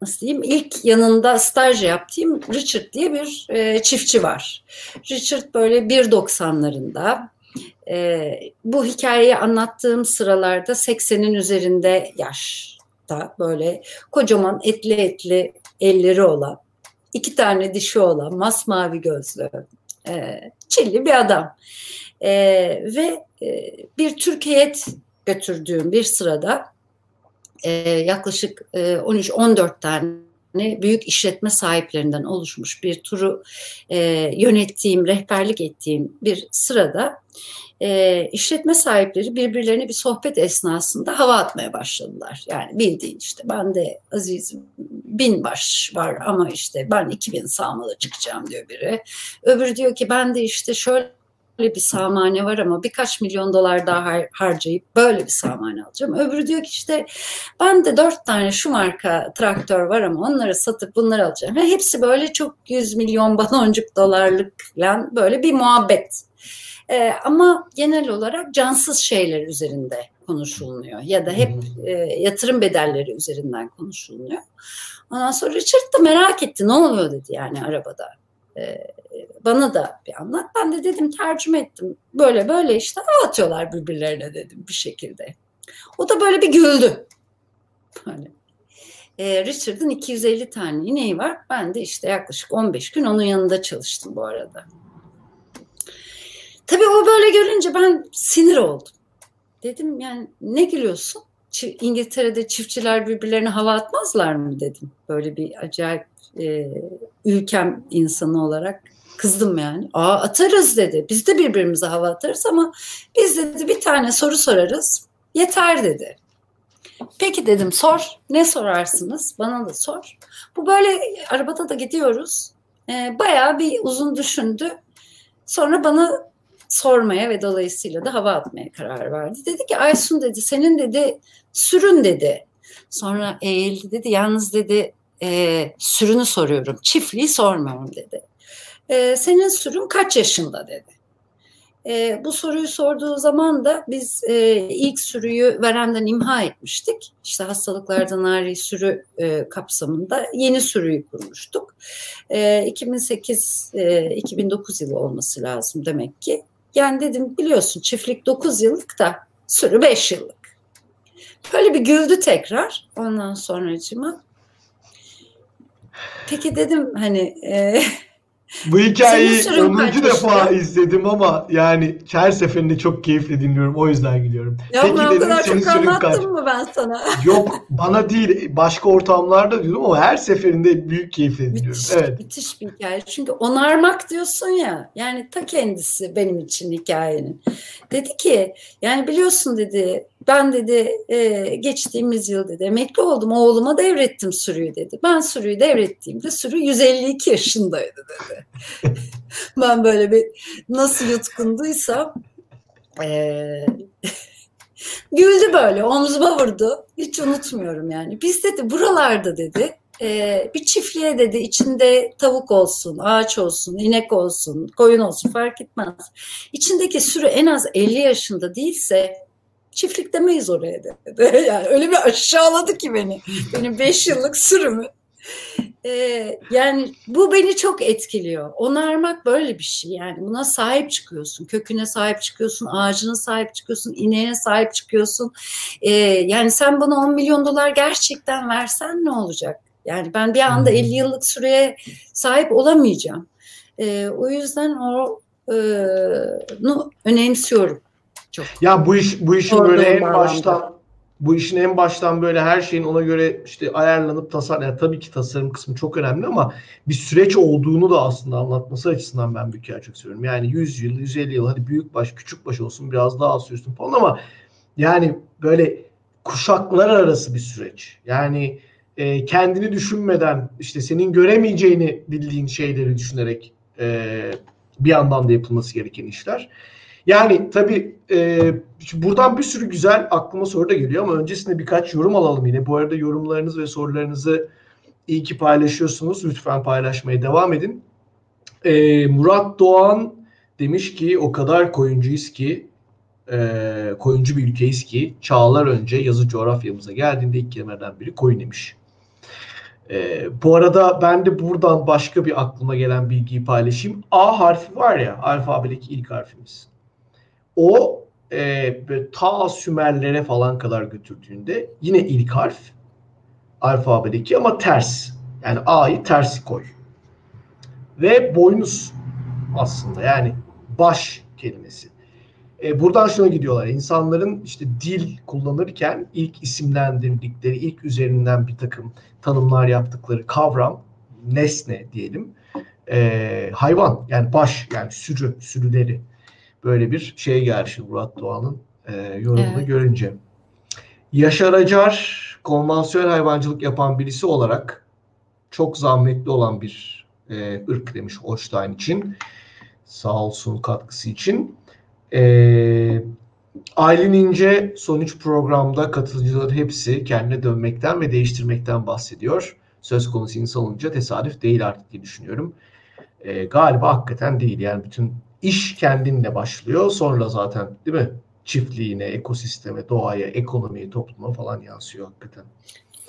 nasıl diyeyim ilk yanında staj yaptığım Richard diye bir e, çiftçi var. Richard böyle 1.90'larında e, bu hikayeyi anlattığım sıralarda 80'in üzerinde yaşta böyle kocaman etli etli elleri olan iki tane dişi olan masmavi gözlü e, çilli bir adam e, ve e, bir Türkiye götürdüğüm bir sırada e, yaklaşık e, 13-14 tane büyük işletme sahiplerinden oluşmuş bir turu e, yönettiğim, rehberlik ettiğim bir sırada e, işletme sahipleri birbirlerine bir sohbet esnasında hava atmaya başladılar. Yani bildiğin işte ben de Aziz'im bin baş var ama işte ben 2000 sağmalı çıkacağım diyor biri. Öbürü diyor ki ben de işte şöyle bir samane var ama birkaç milyon dolar daha har- harcayıp böyle bir samane alacağım. Öbürü diyor ki işte ben de dört tane şu marka traktör var ama onları satıp bunları alacağım. Ve hepsi böyle çok yüz milyon baloncuk dolarlık falan böyle bir muhabbet. Ee, ama genel olarak cansız şeyler üzerinde konuşulmuyor ya da hep e, yatırım bedelleri üzerinden konuşuluyor. Ondan sonra Richard da merak etti ne oluyor dedi yani arabada. Ee, bana da bir anlat. Ben de dedim tercüme ettim. Böyle böyle işte atıyorlar birbirlerine dedim bir şekilde. O da böyle bir güldü. Böyle. Ee, Richard'ın 250 tane ineği var. Ben de işte yaklaşık 15 gün onun yanında çalıştım bu arada. Tabii o böyle görünce ben sinir oldum. Dedim yani ne gülüyorsun? İngiltere'de çiftçiler birbirlerine hava atmazlar mı dedim. Böyle bir acayip e, ülkem insanı olarak kızdım yani. Aa atarız dedi. Biz de birbirimize hava atarız ama biz dedi bir tane soru sorarız. Yeter dedi. Peki dedim sor. Ne sorarsınız? Bana da sor. Bu böyle arabada da gidiyoruz. Ee, bayağı bir uzun düşündü. Sonra bana sormaya ve dolayısıyla da hava atmaya karar verdi. Dedi ki Aysun dedi senin dedi sürün dedi. Sonra eğildi dedi yalnız dedi e, sürünü soruyorum çiftliği sormuyorum dedi. E, senin sürün kaç yaşında dedi. E, bu soruyu sorduğu zaman da biz e, ilk sürüyü verenden imha etmiştik. İşte hastalıklardan ari sürü e, kapsamında yeni sürüyü kurmuştuk. E, 2008-2009 yılı olması lazım demek ki. Yani dedim biliyorsun çiftlik 9 yıllık da sürü 5 yıllık. Böyle bir güldü tekrar ondan sonracıma. Peki dedim hani e, bu hikayeyi 10. defa izledim ama yani her seferinde çok keyifle dinliyorum. O yüzden gülüyorum. Ya Peki dedim, o kadar çok anlattım kaç? mı ben sana? Yok bana değil başka ortamlarda diyordum ama her seferinde büyük keyifle dinliyorum. Müthiş, evet. müthiş bir hikaye. Çünkü onarmak diyorsun ya yani ta kendisi benim için hikayenin. Dedi ki yani biliyorsun dedi ben dedi e, geçtiğimiz yıl dedi emekli oldum oğluma devrettim sürüyü dedi. Ben sürüyü devrettiğimde sürü 152 yaşındaydı dedi. ben böyle bir nasıl yutkunduysam e, güldü böyle omzuma vurdu. Hiç unutmuyorum yani. Biz dedi buralarda dedi e, bir çiftliğe dedi içinde tavuk olsun, ağaç olsun, inek olsun, koyun olsun fark etmez. İçindeki sürü en az 50 yaşında değilse çiftlik demeyiz oraya dedi. Yani öyle bir aşağıladı ki beni. Benim beş yıllık sürümü. Ee, yani bu beni çok etkiliyor. Onarmak böyle bir şey yani buna sahip çıkıyorsun. Köküne sahip çıkıyorsun, ağacına sahip çıkıyorsun, ineğine sahip çıkıyorsun. Ee, yani sen bana 10 milyon dolar gerçekten versen ne olacak? Yani ben bir anda 50 yıllık süreye sahip olamayacağım. Ee, o yüzden o e, önemsiyorum çok. Ya bu iş bu işin böyle en bağlamda. baştan bu işin en baştan böyle her şeyin ona göre işte ayarlanıp tasar yani tabii ki tasarım kısmı çok önemli ama bir süreç olduğunu da aslında anlatması açısından ben bir kere çok seviyorum. Yani 100 yıl, 150 yıl hadi büyük baş, küçük baş olsun biraz daha az sürsün falan ama Yani böyle kuşaklar arası bir süreç. Yani e, kendini düşünmeden işte senin göremeyeceğini bildiğin şeyleri düşünerek e, bir yandan da yapılması gereken işler. Yani tabii e, buradan bir sürü güzel aklıma soru da geliyor ama öncesinde birkaç yorum alalım yine. Bu arada yorumlarınız ve sorularınızı iyi ki paylaşıyorsunuz. Lütfen paylaşmaya devam edin. E, Murat Doğan demiş ki o kadar koyuncuyuz ki e, koyuncu bir ülkeyiz ki çağlar önce yazı coğrafyamıza geldiğinde ilk kelimelerden biri koyun demiş. E, bu arada ben de buradan başka bir aklıma gelen bilgiyi paylaşayım. A harfi var ya alfabedeki ilk harfimiz. O e, ta Sümerlere falan kadar götürdüğünde yine ilk harf alfabedeki ama ters. Yani A'yı tersi koy. Ve boynuz aslında yani baş kelimesi. E, buradan şuna gidiyorlar. İnsanların işte dil kullanırken ilk isimlendirdikleri, ilk üzerinden bir takım tanımlar yaptıkları kavram, nesne diyelim, e, hayvan yani baş yani sürü, sürüleri. Böyle bir şeye gelmiş Murat Doğan'ın e, yorumunu evet. görünce. Yaşar Acar konvansiyonel hayvancılık yapan birisi olarak çok zahmetli olan bir e, ırk demiş Holstein için. Sağ olsun katkısı için. E, Aylin İnce son üç programda katılımcıların hepsi kendine dönmekten ve değiştirmekten bahsediyor. Söz konusu insan olunca tesadüf değil artık diye düşünüyorum. E, galiba hakikaten değil. Yani bütün iş kendinle başlıyor. Sonra zaten değil mi? Çiftliğine, ekosisteme, doğaya, ekonomiye, topluma falan yansıyor hakikaten.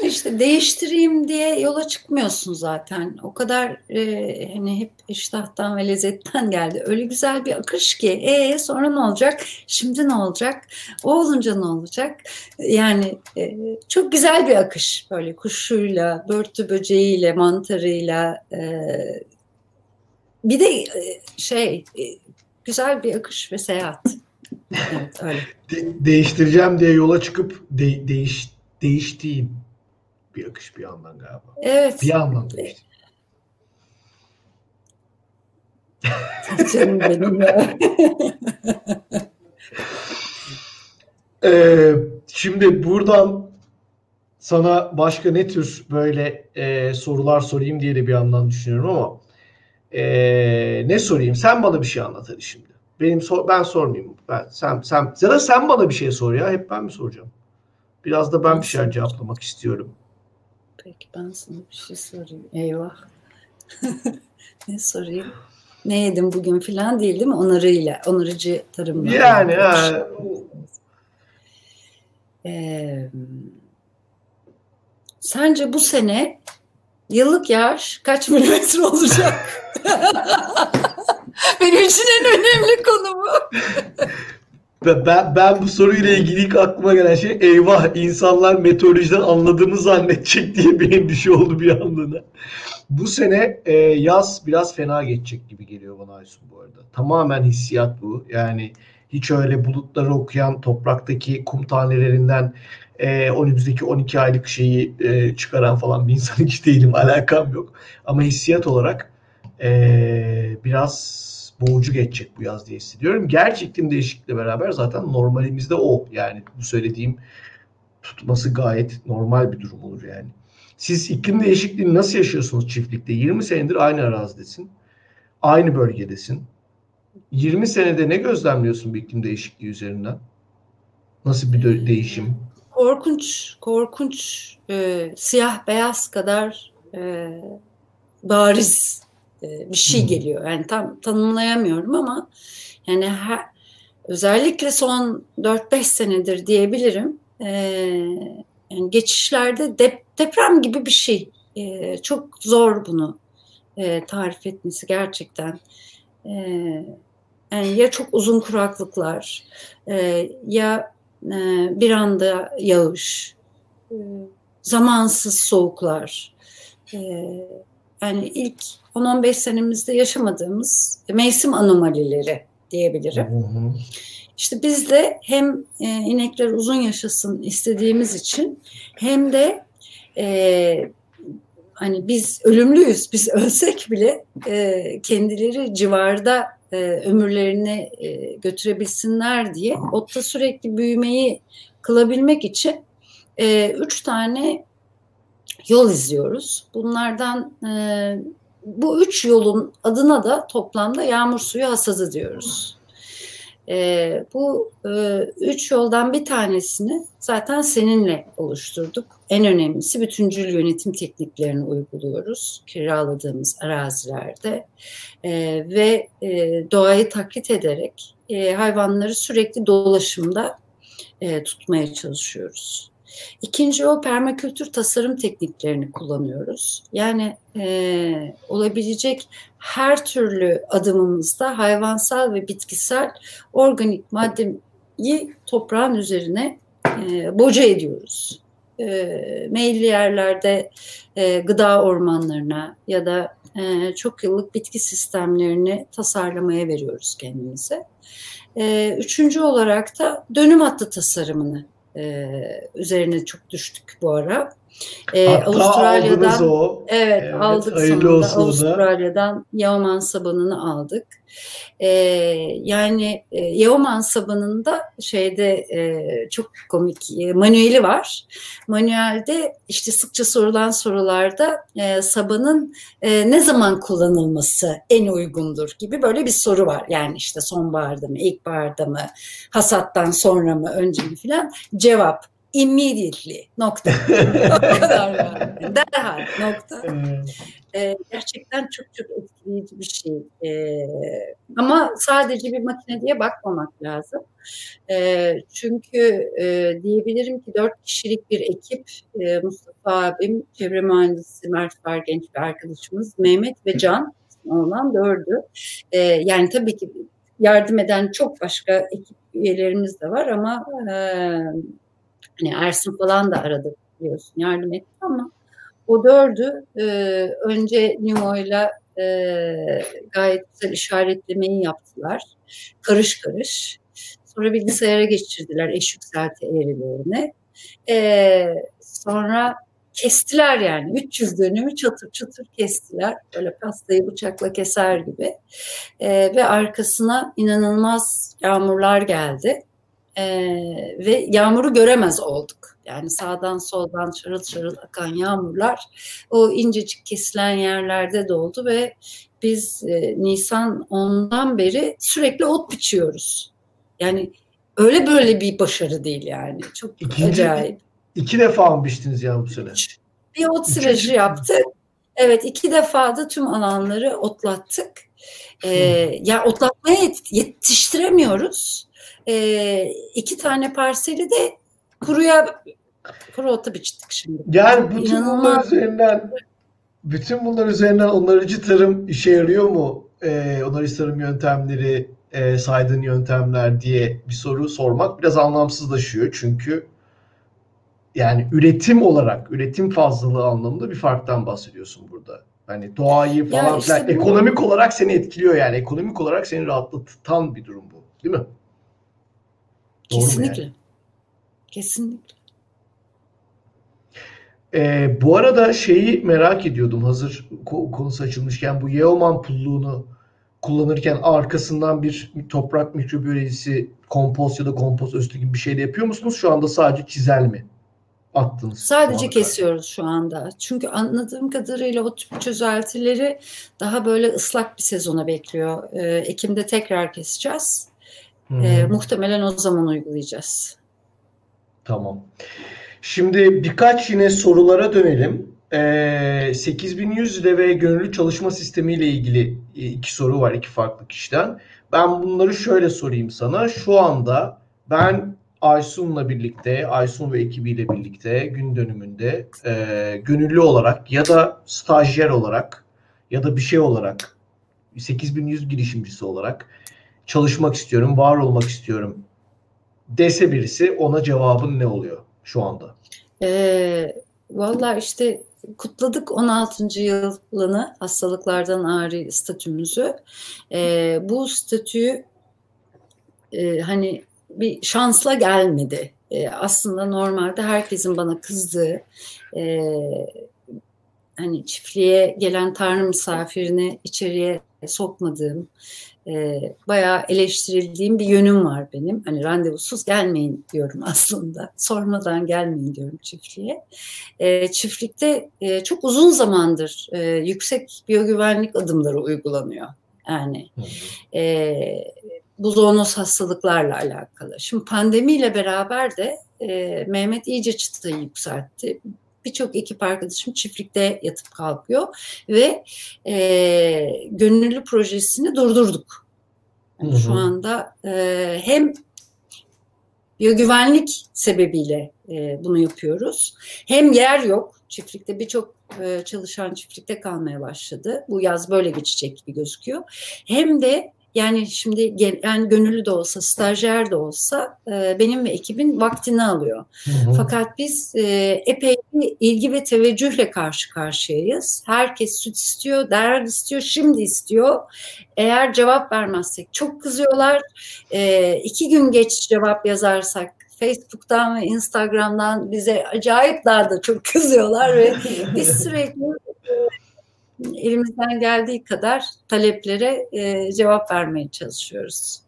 İşte değiştireyim diye yola çıkmıyorsun zaten. O kadar e, hani hep iştahtan ve lezzetten geldi. Öyle güzel bir akış ki. E sonra ne olacak? Şimdi ne olacak? O olunca ne olacak? Yani e, çok güzel bir akış. Böyle kuşuyla, börtü böceğiyle, mantarıyla. E, bir de e, şey e, güzel bir akış ve seyahat. Evet öyle. De- değiştireceğim diye yola çıkıp de- değiş değiştiğin bir akış bir yandan galiba. Evet. Bir yandan değişti. Canım benim ya. ee, şimdi buradan sana başka ne tür böyle e, sorular sorayım diye de bir yandan düşünüyorum ama e, ne sorayım? Sen bana bir şey anlat hadi şimdi. Benim sor, ben sormayayım. Ben sen sen ya da sen bana bir şey sor ya. Hep ben mi soracağım? Biraz da ben bir şeyler cevaplamak istiyorum. Peki ben sana bir şey sorayım. Eyvah. ne sorayım? Ne yedim bugün filan değil değil mi? Onarıyla, onarıcı tarımla. Yani ha. Ee, sence bu sene yıllık yağış kaç milimetre olacak? Benim için en önemli konu bu. Ben, ben bu soruyla ilgili ilk aklıma gelen şey eyvah insanlar meteorolojiden anladığımı zannedecek diye bir endişe oldu bir anlığına. Bu sene e, yaz biraz fena geçecek gibi geliyor bana Aysun bu arada. Tamamen hissiyat bu. Yani hiç öyle bulutları okuyan topraktaki kum tanelerinden e, önümüzdeki 12 aylık şeyi e, çıkaran falan bir insan hiç değilim. Alakam yok. Ama hissiyat olarak e, biraz boğucu geçecek bu yaz diye hissediyorum. Gerçi iklim değişikliğiyle beraber zaten normalimizde o. Yani bu söylediğim tutması gayet normal bir durum olur yani. Siz iklim değişikliğini nasıl yaşıyorsunuz çiftlikte? 20 senedir aynı arazidesin. Aynı bölgedesin. 20 senede ne gözlemliyorsun bir iklim değişikliği üzerinden? Nasıl bir de- değişim? Korkunç, korkunç, e, siyah beyaz kadar e, bariz e, bir şey geliyor. Yani tam tanımlayamıyorum ama yani her, özellikle son 4-5 senedir diyebilirim. E, yani geçişlerde dep, deprem gibi bir şey. E, çok zor bunu e, tarif etmesi gerçekten. E, yani ya çok uzun kuraklıklar e, ya e, bir anda yağış, e, zamansız soğuklar. E, yani ilk 10-15 senemizde yaşamadığımız mevsim anomalileri diyebilirim. Hı hı. İşte biz de hem e, inekler uzun yaşasın istediğimiz için hem de e, hani biz ölümlüyüz, biz ölsek bile e, kendileri civarda e, ömürlerini e, götürebilsinler diye otta sürekli büyümeyi kılabilmek için e, üç tane yol izliyoruz. Bunlardan e, bu üç yolun adına da toplamda yağmur suyu hasadı diyoruz. E, bu e, üç yoldan bir tanesini zaten seninle oluşturduk. En önemlisi bütüncül yönetim tekniklerini uyguluyoruz kiraladığımız arazilerde e, ve e, doğayı taklit ederek e, hayvanları sürekli dolaşımda e, tutmaya çalışıyoruz. İkinci o permakültür tasarım tekniklerini kullanıyoruz. Yani e, olabilecek her türlü adımımızda hayvansal ve bitkisel organik maddeyi toprağın üzerine e, boca ediyoruz. E, meyilli yerlerde e, gıda ormanlarına ya da e, çok yıllık bitki sistemlerini tasarlamaya veriyoruz kendimize. E, üçüncü olarak da dönüm hattı tasarımını üzerine çok düştük bu ara. E, Hatta Avustralya'dan o. Evet, evet aldık sonunda Avustralya'dan Yaoman sabununu aldık. E, yani e, Yeoman sabununda şeyde e, çok komik e, manueli var. Manuelde işte sıkça sorulan sorularda e, sabunun e, ne zaman kullanılması en uygundur gibi böyle bir soru var. Yani işte sonbaharda mı, ilkbaharda mı, hasattan sonra mı, önce mi filan. Cevap immediately nokta. o kadar yani. Derhal nokta. Ee, gerçekten çok çok etkileyici bir şey. Ee, ama sadece bir makine diye bakmamak lazım. Ee, çünkü e, diyebilirim ki dört kişilik bir ekip e, Mustafa abim, çevre mühendisi Mert Var genç bir arkadaşımız, Mehmet ve Can olan dördü. Ee, yani tabii ki yardım eden çok başka ekip üyelerimiz de var ama e, Hani Ersin falan da aradı biliyorsun yardım etti ama o dördü e, önce Nimo'yla e, gayet güzel işaretlemeyi yaptılar. Karış karış. Sonra bilgisayara geçirdiler eş yükselti eğrilerini. E, sonra kestiler yani. 300 dönümü çatır çatır kestiler. Böyle pastayı bıçakla keser gibi. E, ve arkasına inanılmaz yağmurlar geldi e, ve yağmuru göremez olduk. Yani sağdan soldan çarıl çarıl akan yağmurlar o incecik kesilen yerlerde doldu ve biz e, Nisan ondan beri sürekli ot biçiyoruz. Yani öyle böyle bir başarı değil yani. Çok İkinci, acayip. İki defa mı biçtiniz ya bu sene? Bir ot sıracı yaptık. Evet iki defa da tüm alanları otlattık. Ee, ya otlatmaya yetiştiremiyoruz e, iki tane parseli de kuruya kuru ota biçtik şimdi. Yani bütün İnanılmaz. bunlar üzerinden bütün bunlar üzerinden onarıcı tarım işe yarıyor mu? Ee, onarıcı tarım yöntemleri, e, saydığın yöntemler diye bir soru sormak biraz anlamsızlaşıyor. Çünkü yani üretim olarak, üretim fazlalığı anlamında bir farktan bahsediyorsun burada. Hani doğayı falan işte filan bu... ekonomik olarak seni etkiliyor yani. Ekonomik olarak seni rahatlatan bir durum bu. Değil mi? Doğru Kesinlikle. Yani? Kesinlikle. Ee, bu arada şeyi merak ediyordum hazır konusu açılmışken bu Yeoman pulluğunu kullanırken arkasından bir toprak mikrobiyolojisi kompost ya da kompost üstü gibi bir şey de yapıyor musunuz? Şu anda sadece çizel mi? Attınız. Sadece kesiyoruz şu anda. Çünkü anladığım kadarıyla o tüp çözeltileri daha böyle ıslak bir sezona bekliyor. Ee, Ekim'de tekrar keseceğiz. Hmm. E, muhtemelen o zaman uygulayacağız. Tamam. Şimdi birkaç yine sorulara dönelim. E, 8100 ile ve gönüllü çalışma sistemi ile ilgili iki soru var iki farklı kişiden. Ben bunları şöyle sorayım sana. Şu anda ben Aysun'la birlikte, Aysun ve ekibiyle birlikte gün dönümünde e, gönüllü olarak ya da stajyer olarak ya da bir şey olarak 8100 girişimcisi olarak çalışmak istiyorum, var olmak istiyorum dese birisi ona cevabın ne oluyor şu anda? Ee, Valla işte kutladık 16. yılını hastalıklardan ağrı statümüzü. Ee, bu statüyü e, hani bir şansla gelmedi. E, aslında normalde herkesin bana kızdığı e, hani çiftliğe gelen tanrı misafirini içeriye sokmadığım, e, bayağı eleştirildiğim bir yönüm var benim. Hani randevusuz gelmeyin diyorum aslında. Sormadan gelmeyin diyorum çiftliğe. E, çiftlikte e, çok uzun zamandır e, yüksek biyogüvenlik adımları uygulanıyor. Yani e, bu zoonoz hastalıklarla alakalı. Şimdi pandemiyle beraber de e, Mehmet iyice çıtayı yükseltti birçok ekip arkadaşım çiftlikte yatıp kalkıyor ve e, gönüllü projesini durdurduk. Yani Şu anda e, hem biyogüvenlik sebebiyle e, bunu yapıyoruz. Hem yer yok. Çiftlikte birçok e, çalışan çiftlikte kalmaya başladı. Bu yaz böyle geçecek gibi gözüküyor. Hem de yani şimdi yani gönüllü de olsa, stajyer de olsa e, benim ve ekibin vaktini alıyor. Hı hı. Fakat biz e, epey bir ilgi ve teveccühle karşı karşıyayız. Herkes süt istiyor, derhal istiyor, şimdi istiyor. Eğer cevap vermezsek çok kızıyorlar. E, iki gün geç cevap yazarsak Facebook'tan ve Instagram'dan bize acayip daha da çok kızıyorlar ve biz sürekli elimizden geldiği kadar taleplere e, cevap vermeye çalışıyoruz.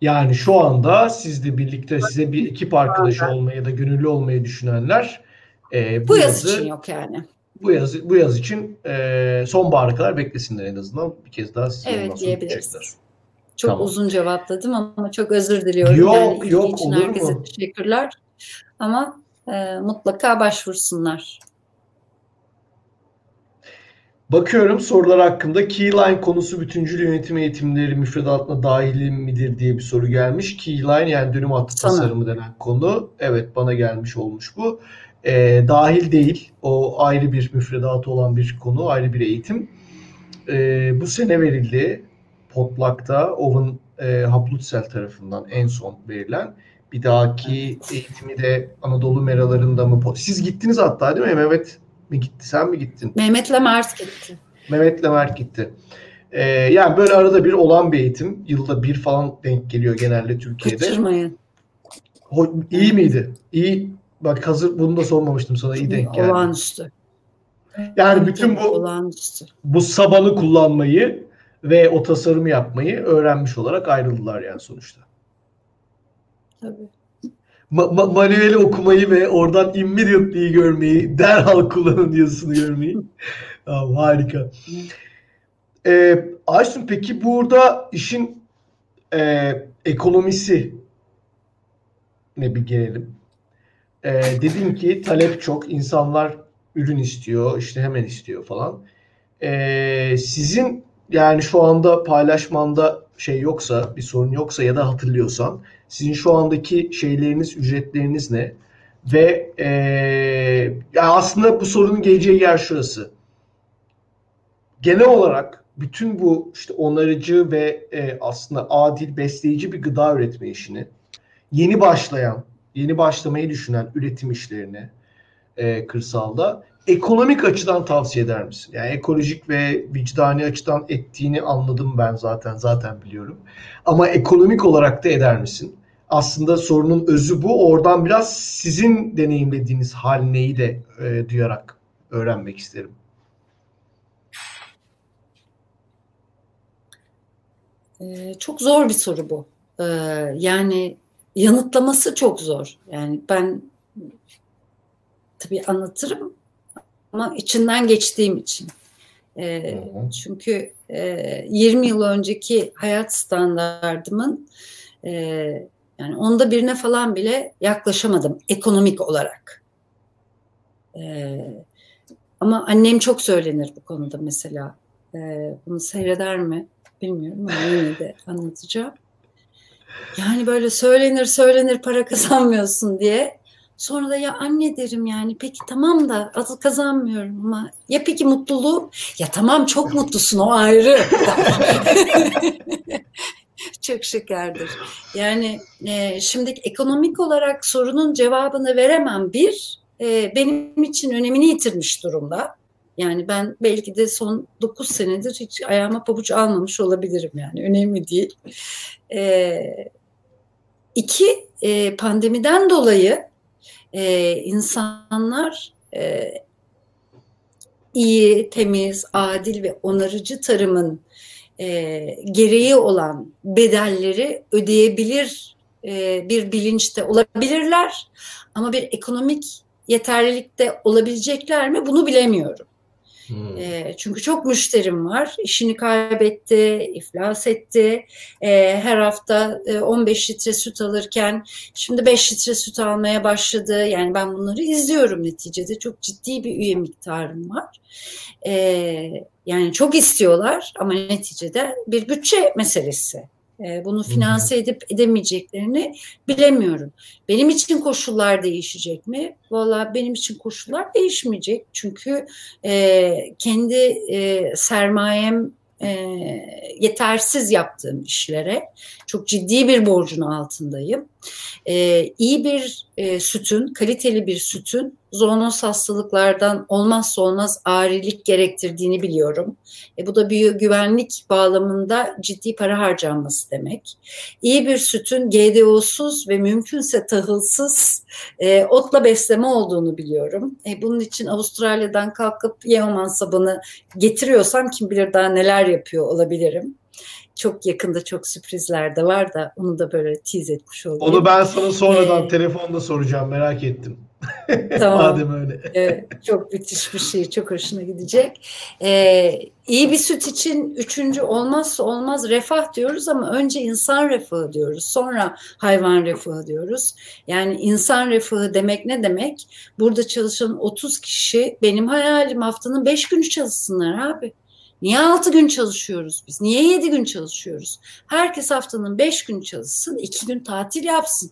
Yani şu anda sizle birlikte size bir ekip arkadaşı olmayı da gönüllü olmayı düşünenler e, bu, bu yaz yazı, için yok yani. Bu yaz bu yaz için e, sonbahara kadar beklesinler en azından bir kez daha size evet, diyebiliriz. Çok tamam. uzun cevapladım ama çok özür diliyorum. Yok yani yok için olur herkese mu? teşekkürler. Ama e, mutlaka başvursunlar. Bakıyorum sorular hakkında Keyline konusu bütüncül yönetim eğitimleri müfredatına dahil midir diye bir soru gelmiş. Keyline yani dönüm hattı tasarımı denen konu. Evet bana gelmiş olmuş bu. E, dahil değil. O ayrı bir müfredatı olan bir konu, ayrı bir eğitim. E, bu sene verildi. Potluck'ta Owen e, Haplutzel tarafından en son verilen. Bir dahaki eğitimi de Anadolu meralarında mı? Siz gittiniz hatta değil mi Mehmet? Mi gitti? Sen mi gittin? Mehmet'le Mert gitti. Mehmet'le Mert gitti. Ee, yani böyle arada bir olan bir eğitim. Yılda bir falan denk geliyor genelde Türkiye'de. Kaçırmayın. Ho- iyi miydi? İyi. Bak hazır bunu da sormamıştım sana. iyi denk geldi. Olağanüstü. Yani bütün bu olağanüstü. bu sabanı kullanmayı ve o tasarımı yapmayı öğrenmiş olarak ayrıldılar yani sonuçta. Tabii ma- ma- manueli okumayı ve oradan immediately'yi görmeyi, derhal kullanın yazısını görmeyi. tamam, harika. Ee, Aysun peki burada işin e, ekonomisi ne bir gelelim. Ee, dedin ki talep çok, insanlar ürün istiyor, işte hemen istiyor falan. Ee, sizin yani şu anda paylaşmanda şey yoksa, bir sorun yoksa ya da hatırlıyorsan sizin şu andaki şeyleriniz, ücretleriniz ne? Ve ee, ya aslında bu sorunun geleceği yer şurası. Genel olarak bütün bu işte onarıcı ve e, aslında adil, besleyici bir gıda üretme işini yeni başlayan, yeni başlamayı düşünen üretim işlerini e, kırsalda ekonomik açıdan tavsiye eder misin? Yani ekolojik ve vicdani açıdan ettiğini anladım ben zaten zaten biliyorum. Ama ekonomik olarak da eder misin? Aslında sorunun özü bu. Oradan biraz sizin deneyimlediğiniz hal neyi de e, duyarak öğrenmek isterim. Ee, çok zor bir soru bu. Ee, yani yanıtlaması çok zor. Yani ben tabii anlatırım ama içinden geçtiğim için. E, çünkü e, 20 yıl önceki hayat standardımın e, yani onda birine falan bile yaklaşamadım ekonomik olarak. E, ama annem çok söylenir bu konuda mesela. E, bunu seyreder mi bilmiyorum ama yine de anlatacağım. Yani böyle söylenir söylenir para kazanmıyorsun diye Sonra da ya anne derim yani peki tamam da azı kazanmıyorum ama ya peki mutluluğu? Ya tamam çok mutlusun o ayrı. çok şekerdir. Yani e, şimdi ekonomik olarak sorunun cevabını veremem bir. E, benim için önemini yitirmiş durumda. Yani ben belki de son 9 senedir hiç ayağıma pabuç almamış olabilirim yani. Önemli değil. E, iki, e, pandemiden dolayı e, insanlar e, iyi, temiz, adil ve onarıcı tarımın e, gereği olan bedelleri ödeyebilir e, bir bilinçte olabilirler ama bir ekonomik yeterlilikte olabilecekler mi bunu bilemiyorum. E, çünkü çok müşterim var. İşini kaybetti, iflas etti. E, her hafta e, 15 litre süt alırken şimdi 5 litre süt almaya başladı. Yani ben bunları izliyorum neticede. Çok ciddi bir üye miktarım var. E, yani çok istiyorlar ama neticede bir bütçe meselesi. Ee, bunu finanse edip edemeyeceklerini bilemiyorum. Benim için koşullar değişecek mi? Valla benim için koşullar değişmeyecek. Çünkü e, kendi e, sermayem e, yetersiz yaptığım işlere çok ciddi bir borcun altındayım. E, iyi bir e, sütün, kaliteli bir sütün zoonoz hastalıklardan olmazsa olmaz arilik gerektirdiğini biliyorum. E, bu da bir güvenlik bağlamında ciddi para harcanması demek. İyi bir sütün GDO'suz ve mümkünse tahılsız e, otla besleme olduğunu biliyorum. E, bunun için Avustralya'dan kalkıp Yeoman sabını getiriyorsam kim bilir daha neler yapıyor olabilirim çok yakında çok sürprizler de var da onu da böyle tease etmiş olayım. Onu ben sana sonradan ee, telefonda soracağım merak ettim. Tamam. Madem öyle. Evet, çok müthiş bir şey. Çok hoşuna gidecek. Ee, iyi bir süt için üçüncü olmazsa olmaz refah diyoruz ama önce insan refahı diyoruz. Sonra hayvan refahı diyoruz. Yani insan refahı demek ne demek? Burada çalışan 30 kişi benim hayalim haftanın 5 günü çalışsınlar abi. Niye 6 gün çalışıyoruz biz? Niye 7 gün çalışıyoruz? Herkes haftanın 5 gün çalışsın, 2 gün tatil yapsın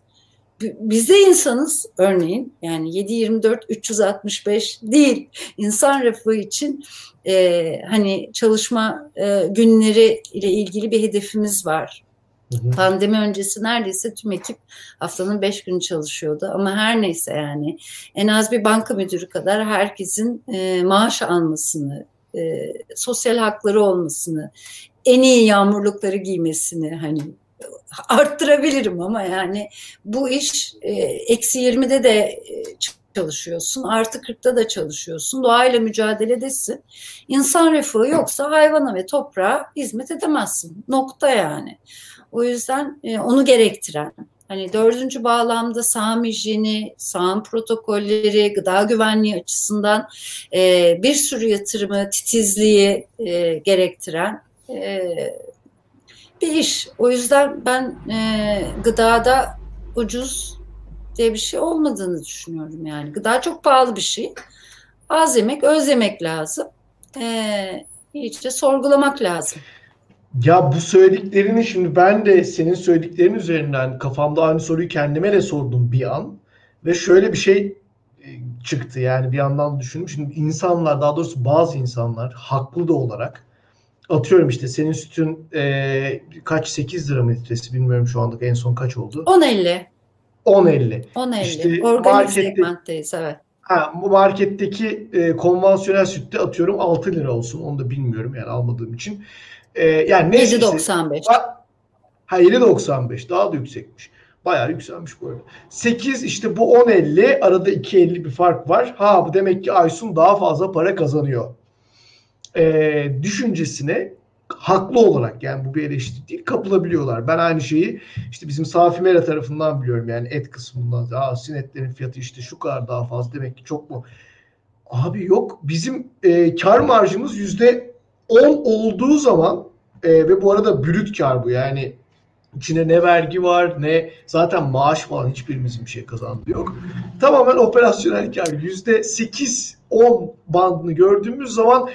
biz de insanız örneğin yani 7-24 365 değil insan refahı için e, hani çalışma e, günleri ile ilgili bir hedefimiz var. Hı hı. Pandemi öncesi neredeyse tüm ekip haftanın beş günü çalışıyordu ama her neyse yani en az bir banka müdürü kadar herkesin e, maaş almasını, e, sosyal hakları olmasını, en iyi yağmurlukları giymesini hani arttırabilirim ama yani bu iş e, eksi 20'de de e, çalışıyorsun, artı 40'ta da çalışıyorsun, doğayla mücadeledesin. İnsan refahı yoksa hayvana ve toprağa hizmet edemezsin. Nokta yani. O yüzden e, onu gerektiren, hani dördüncü bağlamda sağım hijyeni, sağım protokolleri, gıda güvenliği açısından bir sürü yatırımı, titizliği gerektiren bir iş. O yüzden ben e, gıdada ucuz diye bir şey olmadığını düşünüyorum yani. Gıda çok pahalı bir şey. Az yemek, öz yemek lazım. E, iyice sorgulamak lazım. Ya bu söylediklerini şimdi ben de senin söylediklerin üzerinden kafamda aynı soruyu kendime de sordum bir an. Ve şöyle bir şey e, çıktı yani bir yandan düşündüm. Şimdi insanlar daha doğrusu bazı insanlar haklı da olarak atıyorum işte senin sütün e, kaç 8 lira metresi bilmiyorum şu anda en son kaç oldu? 10.50. 10.50. 10.50. İşte Organik markette, segmentteyiz evet. Ha, bu marketteki e, konvansiyonel sütte atıyorum 6 lira olsun. Onu da bilmiyorum yani almadığım için. E, yani neyse 7.95. Ha 7.95 daha da yüksekmiş. Bayağı yükselmiş bu arada. 8 işte bu 10.50 arada 2.50 bir fark var. Ha bu demek ki Aysun daha fazla para kazanıyor e, düşüncesine haklı olarak yani bu bir eleştiri değil kapılabiliyorlar. Ben aynı şeyi işte bizim Safi Mera tarafından biliyorum yani et kısmından. Aa sinetlerin fiyatı işte şu kadar daha fazla demek ki çok mu? Abi yok bizim e, kar marjımız yüzde 10 olduğu zaman e, ve bu arada brüt kar bu yani içine ne vergi var ne zaten maaş falan hiçbirimizin bir şey kazandığı yok. Tamamen operasyonel kar yüzde 8 10 bandını gördüğümüz zaman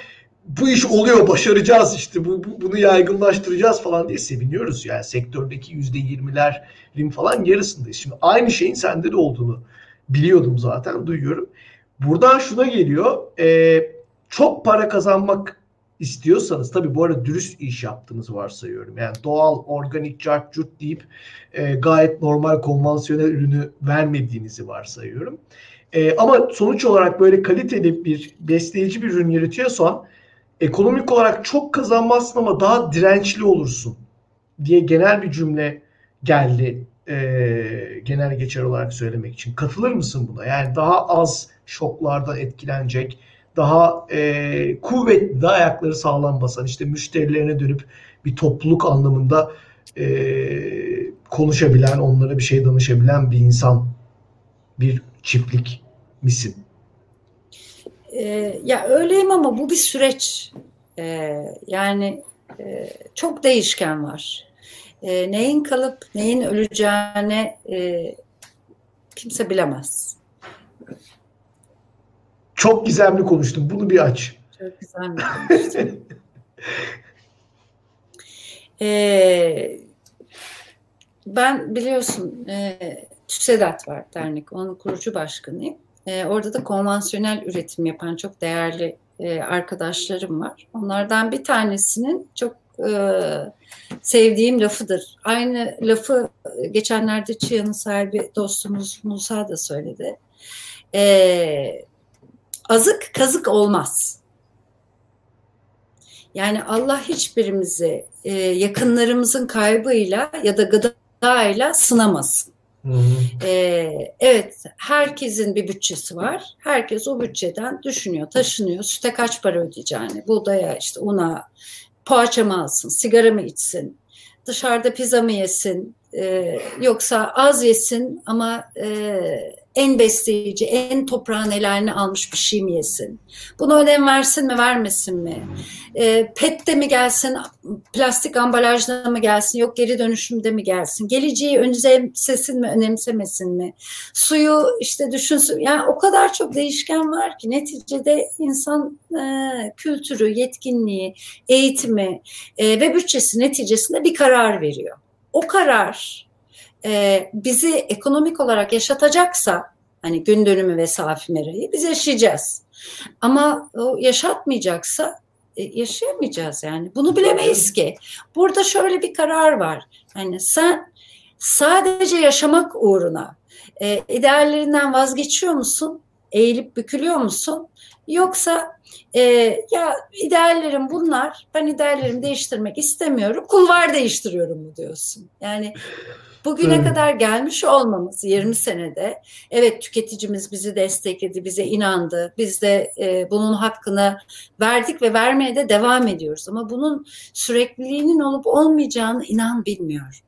bu iş oluyor, başaracağız işte bu, bu, bunu yaygınlaştıracağız falan diye seviniyoruz. Yani sektördeki yüzde yirmilerin falan yarısındayız. Şimdi aynı şeyin sende de olduğunu biliyordum zaten, duyuyorum. Buradan şuna geliyor, e, çok para kazanmak istiyorsanız tabi bu arada dürüst iş yaptığınızı varsayıyorum. Yani doğal, organik, cart, curt deyip e, gayet normal, konvansiyonel ürünü vermediğinizi varsayıyorum. E, ama sonuç olarak böyle kaliteli bir, besleyici bir ürün yaratıyorsan ekonomik olarak çok kazanmazsın ama daha dirençli olursun diye genel bir cümle geldi e, genel geçer olarak söylemek için. Katılır mısın buna? Yani daha az şoklardan etkilenecek, daha e, kuvvetli, ayakları sağlam basan, işte müşterilerine dönüp bir topluluk anlamında e, konuşabilen, onlara bir şey danışabilen bir insan, bir çiftlik misin? Ee, ya öyleyim ama bu bir süreç. Ee, yani e, çok değişken var. Ee, neyin kalıp neyin öleceğini e, kimse bilemez. Çok gizemli konuştun. Bunu bir aç. Çok gizemli konuştun. ee, ben biliyorsun e, TÜSEDAT var dernek. Onun kurucu başkanıyım. E, orada da konvansiyonel üretim yapan çok değerli e, arkadaşlarım var. Onlardan bir tanesinin çok e, sevdiğim lafıdır. Aynı lafı geçenlerde Çıyan'ın sahibi dostumuz Musa da söyledi. E, azık kazık olmaz. Yani Allah hiçbirimizi e, yakınlarımızın kaybıyla ya da gıdayla sınamasın. Ee, evet, herkesin bir bütçesi var. Herkes o bütçeden düşünüyor, taşınıyor. Süte kaç para ödeyeceğini, buğdaya, işte una, poğaça mı alsın, sigara mı içsin, dışarıda pizza mı yesin, e, yoksa az yesin ama e, en besleyici, en toprağın ellerini almış bir şey mi yesin? Buna önem versin mi, vermesin mi? E, pet de mi gelsin, plastik ambalajda mı gelsin, yok geri dönüşümde mi gelsin? Geleceği önemsesin mi, önemsemesin mi? Suyu işte düşünsün. Yani o kadar çok değişken var ki neticede insan e, kültürü, yetkinliği, eğitimi e, ve bütçesi neticesinde bir karar veriyor. O karar e, bizi ekonomik olarak yaşatacaksa hani gün dönümü ve safi merayı biz yaşayacağız. Ama o yaşatmayacaksa e, yaşayamayacağız yani. Bunu bilemeyiz ki. Burada şöyle bir karar var. Yani sen sadece yaşamak uğruna e, ideallerinden vazgeçiyor musun? Eğilip bükülüyor musun? Yoksa e, ya ideallerim bunlar, ben ideallerimi değiştirmek istemiyorum, kulvar değiştiriyorum mu diyorsun? Yani Bugüne hmm. kadar gelmiş olmamız 20 senede evet tüketicimiz bizi destekledi, bize inandı. Biz de e, bunun hakkını verdik ve vermeye de devam ediyoruz. Ama bunun sürekliliğinin olup olmayacağını inan bilmiyor.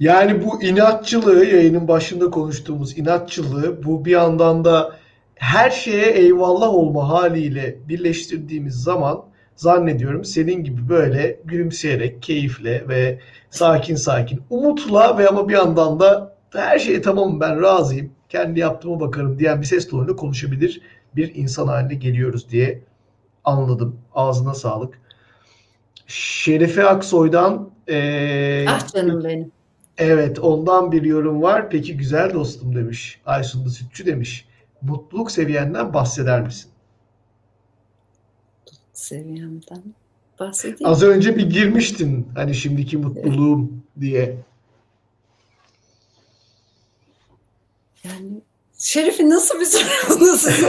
Yani bu inatçılığı yayının başında konuştuğumuz inatçılığı bu bir yandan da her şeye eyvallah olma haliyle birleştirdiğimiz zaman zannediyorum senin gibi böyle gülümseyerek, keyifle ve sakin sakin, umutla ve ama bir yandan da her şey tamam ben razıyım, kendi yaptığıma bakarım diyen bir ses tonuyla konuşabilir bir insan haline geliyoruz diye anladım. Ağzına sağlık. Şerife Aksoy'dan ee, ah canım benim. Evet ondan bir yorum var. Peki güzel dostum demiş. Aysun'da Sütçü demiş. Mutluluk seviyenden bahseder misin? seviyemden bahsedeyim. Az önce bir girmiştin hani şimdiki mutluluğum diye. Yani Şerif'in nasıl bir soru nasıl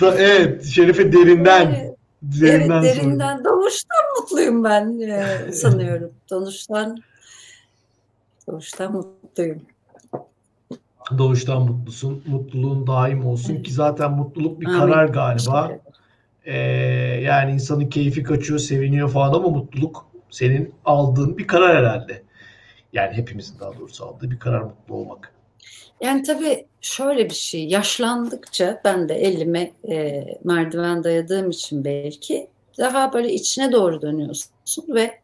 da, evet Şerife derinden evet, derinden, evet, derinden doğuştan mutluyum ben e, sanıyorum. doğuştan doğuştan mutluyum. Doğuştan mutlusun. Mutluluğun daim olsun ki zaten mutluluk bir Amin. karar galiba. Ee, yani insanın keyfi kaçıyor, seviniyor falan ama mutluluk senin aldığın bir karar herhalde. Yani hepimizin daha doğrusu aldığı bir karar mutlu olmak. Yani tabii şöyle bir şey, yaşlandıkça ben de elime e, merdiven dayadığım için belki daha böyle içine doğru dönüyorsun ve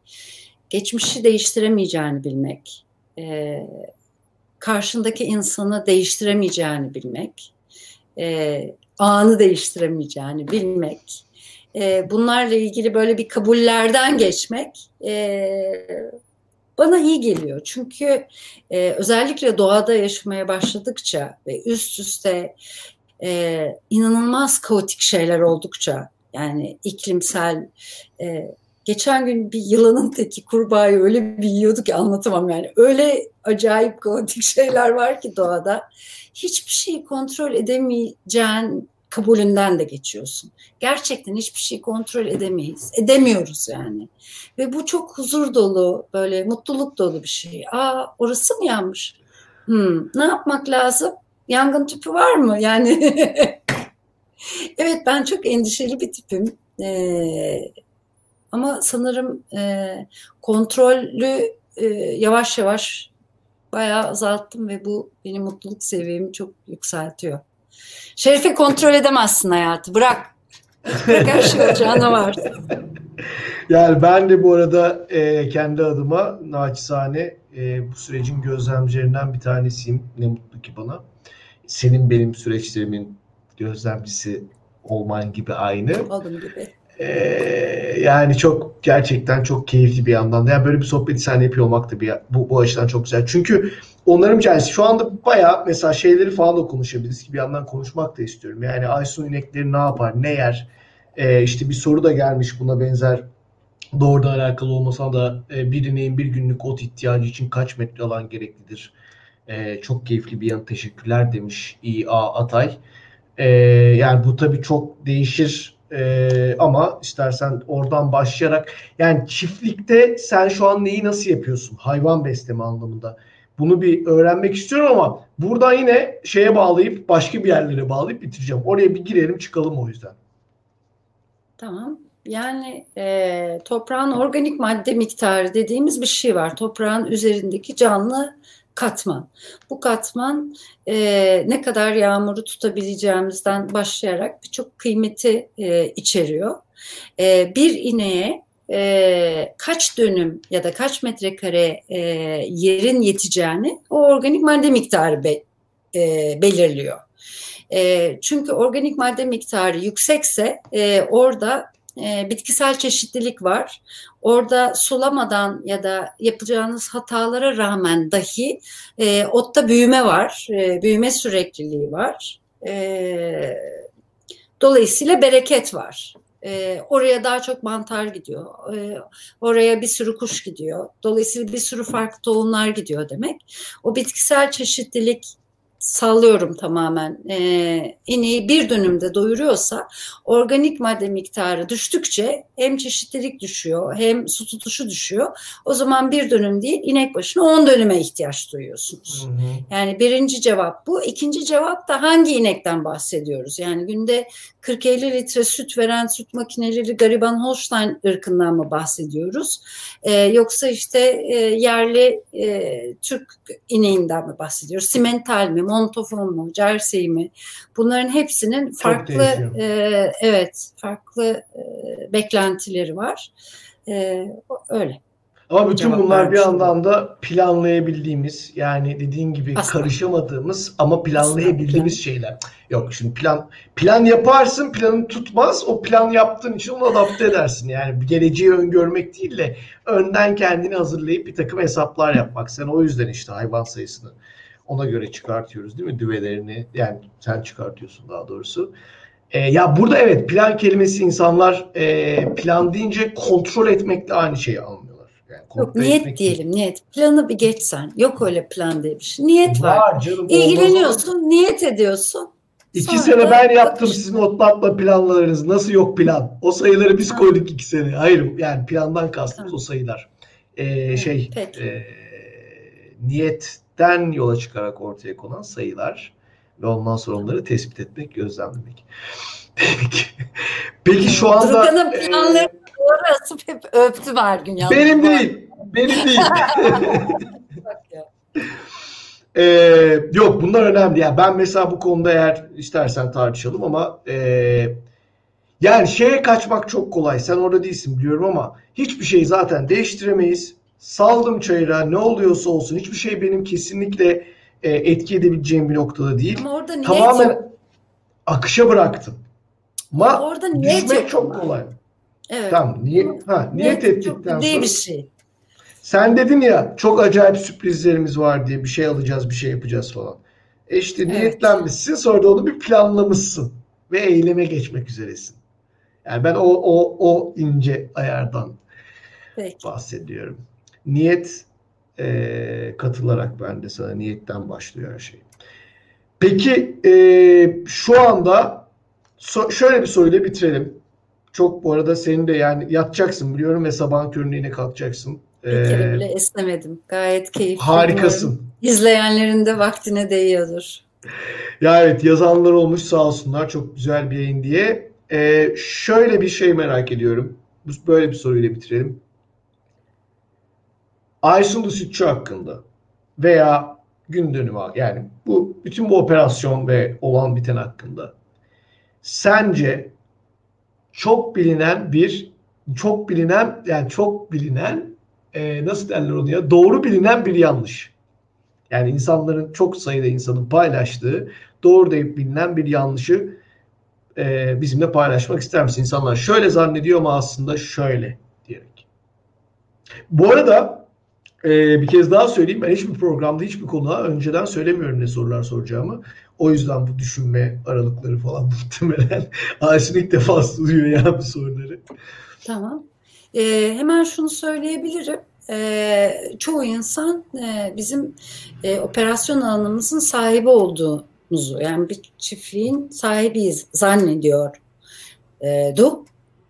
geçmişi değiştiremeyeceğini bilmek, e, karşındaki insanı değiştiremeyeceğini bilmek, e, anı değiştiremeyeceğini bilmek, e, bunlarla ilgili böyle bir kabullerden geçmek e, bana iyi geliyor. Çünkü e, özellikle doğada yaşamaya başladıkça ve üst üste e, inanılmaz kaotik şeyler oldukça yani iklimsel e, geçen gün bir yılanın teki kurbağayı öyle bir yiyordu ki anlatamam yani öyle acayip kaotik şeyler var ki doğada hiçbir şeyi kontrol edemeyeceğin kabulünden de geçiyorsun. Gerçekten hiçbir şey kontrol edemeyiz. Edemiyoruz yani. Ve bu çok huzur dolu, böyle mutluluk dolu bir şey. Aa orası mı yanmış? Hmm, ne yapmak lazım? Yangın tüpü var mı? Yani evet ben çok endişeli bir tipim. Ee, ama sanırım e, kontrollü e, yavaş yavaş bayağı azalttım ve bu benim mutluluk seviyemi çok yükseltiyor. Şerife kontrol edemezsin hayatı. Bırak. Bırak her şey olacağına var. Yani ben de bu arada e, kendi adıma naçizane e, bu sürecin gözlemcilerinden bir tanesiyim. Ne mutlu ki bana. Senin benim süreçlerimin gözlemcisi olman gibi aynı. Oldum gibi. Ee, yani çok gerçekten çok keyifli bir yandan. Yani böyle bir sohbeti sen yapıyor olmak da bir, bu, bu açıdan çok güzel. Çünkü onların hikayesi şu anda baya mesela şeyleri falan da konuşabiliriz ki bir yandan konuşmak da istiyorum. Yani Aysun inekleri ne yapar, ne yer? Ee, işte bir soru da gelmiş buna benzer doğrudan alakalı olmasa da e, bir ineğin bir günlük ot ihtiyacı için kaç metre alan gereklidir? E, çok keyifli bir yan teşekkürler demiş İA Atay. E, yani bu tabii çok değişir ee, ama istersen oradan başlayarak yani çiftlikte sen şu an neyi nasıl yapıyorsun? Hayvan besleme anlamında. Bunu bir öğrenmek istiyorum ama buradan yine şeye bağlayıp başka bir yerlere bağlayıp bitireceğim. Oraya bir girelim çıkalım o yüzden. Tamam. Yani e, toprağın organik madde miktarı dediğimiz bir şey var. Toprağın üzerindeki canlı katman. Bu katman e, ne kadar yağmuru tutabileceğimizden başlayarak birçok kıymeti e, içeriyor. E, bir ineğe e, kaç dönüm ya da kaç metrekare e, yerin yeteceğini o organik madde miktarı be, e, belirliyor. E, çünkü organik madde miktarı yüksekse e, orada e, bitkisel çeşitlilik var. Orada sulamadan ya da yapacağınız hatalara rağmen dahi e, otta büyüme var, e, büyüme sürekliliği var. E, dolayısıyla bereket var. E, oraya daha çok mantar gidiyor. E, oraya bir sürü kuş gidiyor. Dolayısıyla bir sürü farklı tohumlar gidiyor demek. O bitkisel çeşitlilik sallıyorum tamamen e, ineği bir dönümde doyuruyorsa organik madde miktarı düştükçe hem çeşitlilik düşüyor hem su tutuşu düşüyor. O zaman bir dönüm değil inek başına 10 dönüme ihtiyaç duyuyorsunuz. Hı hı. Yani birinci cevap bu. İkinci cevap da hangi inekten bahsediyoruz? Yani günde 40-50 litre süt veren süt makineleri gariban Holstein ırkından mı bahsediyoruz? E, yoksa işte e, yerli e, Türk ineğinden mi bahsediyoruz? Simental mi, montofon mu, jersey mi? Bunların hepsinin farklı e, evet farklı e, beklentileri var. E, öyle. Ama bütün bunlar bir yandan da planlayabildiğimiz yani dediğin gibi Aslında. karışamadığımız ama planlayabildiğimiz Aslında. şeyler. Yok şimdi plan plan yaparsın planın tutmaz o plan yaptığın için onu adapte edersin. Yani geleceği öngörmek değil de önden kendini hazırlayıp bir takım hesaplar yapmak. Sen o yüzden işte hayvan sayısını ona göre çıkartıyoruz değil mi? Düvelerini yani sen çıkartıyorsun daha doğrusu. E, ya burada evet plan kelimesi insanlar e, plan deyince kontrol etmekle aynı şeyi anlıyor. Yok niyet diyelim niyet. Planı bir geçsen. Yok öyle plan diye bir şey. Niyet var. var. Canım, İlgileniyorsun, olmaz. niyet ediyorsun. İki sene ben yaptım sizin otlatma planlarınız. Nasıl yok plan? O sayıları biz ha. koyduk iki sene. Hayır yani plandan kastımız ha. o sayılar. Ee, şey e, niyetten yola çıkarak ortaya konan sayılar ve ondan sonra onları tespit etmek, gözlemlemek. Peki, Peki şu anda... Durgan'ın planları e, duvara asıp hep öptüm her gün. Benim değil. Benim değil. Ee, yok bunlar önemli. Yani ben mesela bu konuda eğer istersen tartışalım ama e, yani şeye kaçmak çok kolay. Sen orada değilsin biliyorum ama hiçbir şeyi zaten değiştiremeyiz. Saldım çayıra ne oluyorsa olsun hiçbir şey benim kesinlikle e, etki edebileceğim bir noktada değil. Ama orada niyet Tamamen yok. akışa bıraktım. Ama orada niyet düşmek çok kolay. Evet. Tamam. Niye, ha, niyet, niyet ettikten sonra. bir şey. Sen dedin ya çok acayip sürprizlerimiz var diye bir şey alacağız, bir şey yapacağız falan. E işte evet. niyetlenmişsin sonra da onu bir planlamışsın ve eyleme geçmek üzeresin. Yani ben o o o ince ayardan Peki. bahsediyorum. Niyet e, katılarak ben de sana niyetten başlıyor her şey. Peki e, şu anda so, şöyle bir soruyla bitirelim. Çok bu arada senin de yani yatacaksın biliyorum ve sabahın köründe yine kalkacaksın. Bir kere ee, bile esnemedim. Gayet keyifli. Harikasın. Umarım. İzleyenlerin de vaktine değiyordur. Ya evet yazanlar olmuş sağ olsunlar çok güzel bir yayın diye. Ee, şöyle bir şey merak ediyorum. Böyle bir soruyla bitirelim. Aysunlu Sütçü hakkında veya gün dönümü yani bu bütün bu operasyon ve olan biten hakkında sence çok bilinen bir çok bilinen yani çok bilinen e, nasıl derler onu ya doğru bilinen bir yanlış. Yani insanların çok sayıda insanın paylaştığı doğru deyip bilinen bir yanlışı e, bizimle paylaşmak ister misin? İnsanlar şöyle zannediyor ama aslında şöyle diyerek. Bu arada e, bir kez daha söyleyeyim. Ben hiçbir programda hiçbir konuğa önceden söylemiyorum ne sorular soracağımı. O yüzden bu düşünme aralıkları falan muhtemelen Ayşin ilk defa soruyor ya bu soruları. Tamam. Ee, hemen şunu söyleyebilirim. Ee, çoğu insan e, bizim e, operasyon alanımızın sahibi olduğumuzu yani bir çiftliğin sahibiyiz zannediyor. E, du.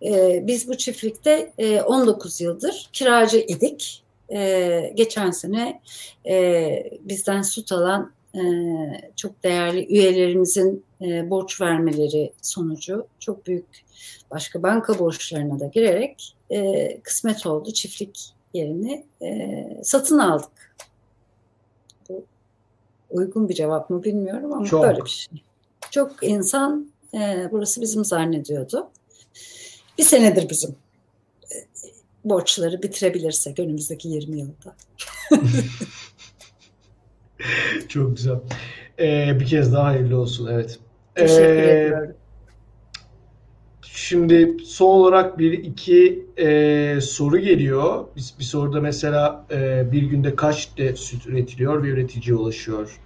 E, biz bu çiftlikte e, 19 yıldır kiracı idik. E, geçen sene e, bizden süt alan e, çok değerli üyelerimizin e, borç vermeleri sonucu çok büyük başka banka borçlarına da girerek e, kısmet oldu. Çiftlik yerini e, satın aldık. Bu uygun bir cevap mı bilmiyorum ama çok. böyle bir şey. Çok insan e, burası bizim zannediyordu. Bir senedir bizim borçları bitirebilirsek önümüzdeki 20 yılda. Çok güzel. Ee, bir kez daha hayırlı olsun. Evet. Teşekkür ee, ediyorum. Şimdi son olarak bir iki e, soru geliyor. Biz bir soruda mesela e, bir günde kaç de süt üretiliyor ve üreticiye ulaşıyor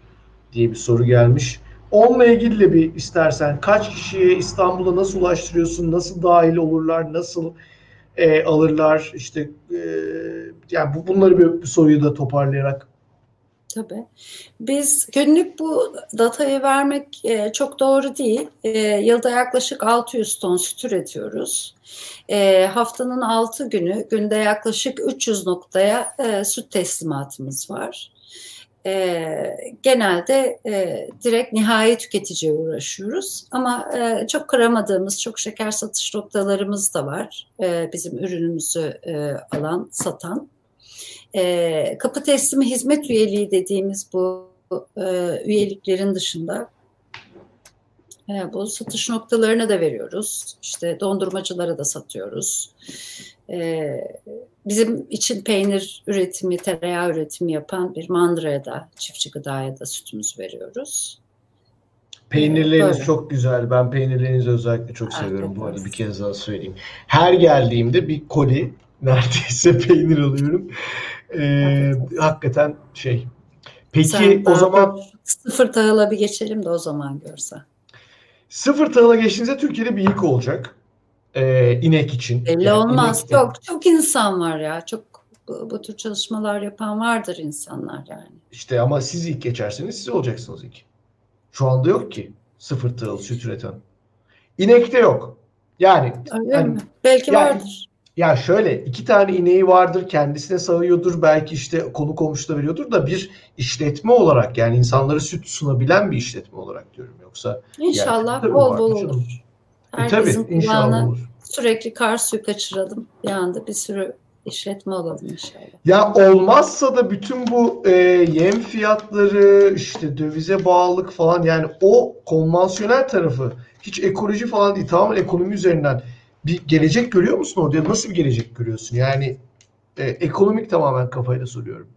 diye bir soru gelmiş. Onunla ilgili de bir istersen kaç kişiye İstanbul'a nasıl ulaştırıyorsun, nasıl dahil olurlar, nasıl e, alırlar işte e, yani bu, bunları bir, bir soruyu da toparlayarak Tabii. Biz günlük bu datayı vermek e, çok doğru değil. E, yılda yaklaşık 600 ton süt üretiyoruz. E, haftanın 6 günü günde yaklaşık 300 noktaya e, süt teslimatımız var. E, genelde e, direkt nihai tüketiciye uğraşıyoruz. Ama e, çok kıramadığımız çok şeker satış noktalarımız da var. E, bizim ürünümüzü e, alan, satan. E, kapı teslimi hizmet üyeliği dediğimiz bu e, üyeliklerin dışında e, bu satış noktalarına da veriyoruz. İşte dondurmacılara da satıyoruz. E, bizim için peynir üretimi, tereyağı üretimi yapan bir mandıraya da, çiftçi gıdaya da sütümüzü veriyoruz. Peynirleriniz Böyle. çok güzel. Ben peynirlerinizi özellikle çok seviyorum bu arada bir kez daha söyleyeyim. Her geldiğimde bir koli neredeyse peynir alıyorum. Ee, hakikaten şey. Peki Sen o zaman sıfır tahıla bir geçelim de o zaman görse. Sıfır tahıla geçtiğinizde Türkiye'de bir ilk olacak. Ee, inek için. Belli yani olmaz. Çok çok insan var ya. Çok bu, bu tür çalışmalar yapan vardır insanlar yani. İşte ama siz ilk geçerseniz siz olacaksınız ilk. Şu anda yok ki sıfır tahıl süt üreten. İnekte yok. Yani, Öyle yani, mi? Belki yani, vardır. Ya şöyle iki tane ineği vardır kendisine sağıyordur belki işte konu komşuda veriyordur da bir işletme olarak yani insanlara süt sunabilen bir işletme olarak diyorum yoksa. İnşallah bol bol olur. E, tabii olur. Sürekli kar suyu kaçıralım bir anda bir sürü işletme alalım inşallah. Ya olmazsa da bütün bu e, yem fiyatları işte dövize bağlılık falan yani o konvansiyonel tarafı hiç ekoloji falan değil tamamen ekonomi üzerinden bir gelecek görüyor musun orada? Nasıl bir gelecek görüyorsun? Yani e, ekonomik tamamen kafayla soruyorum.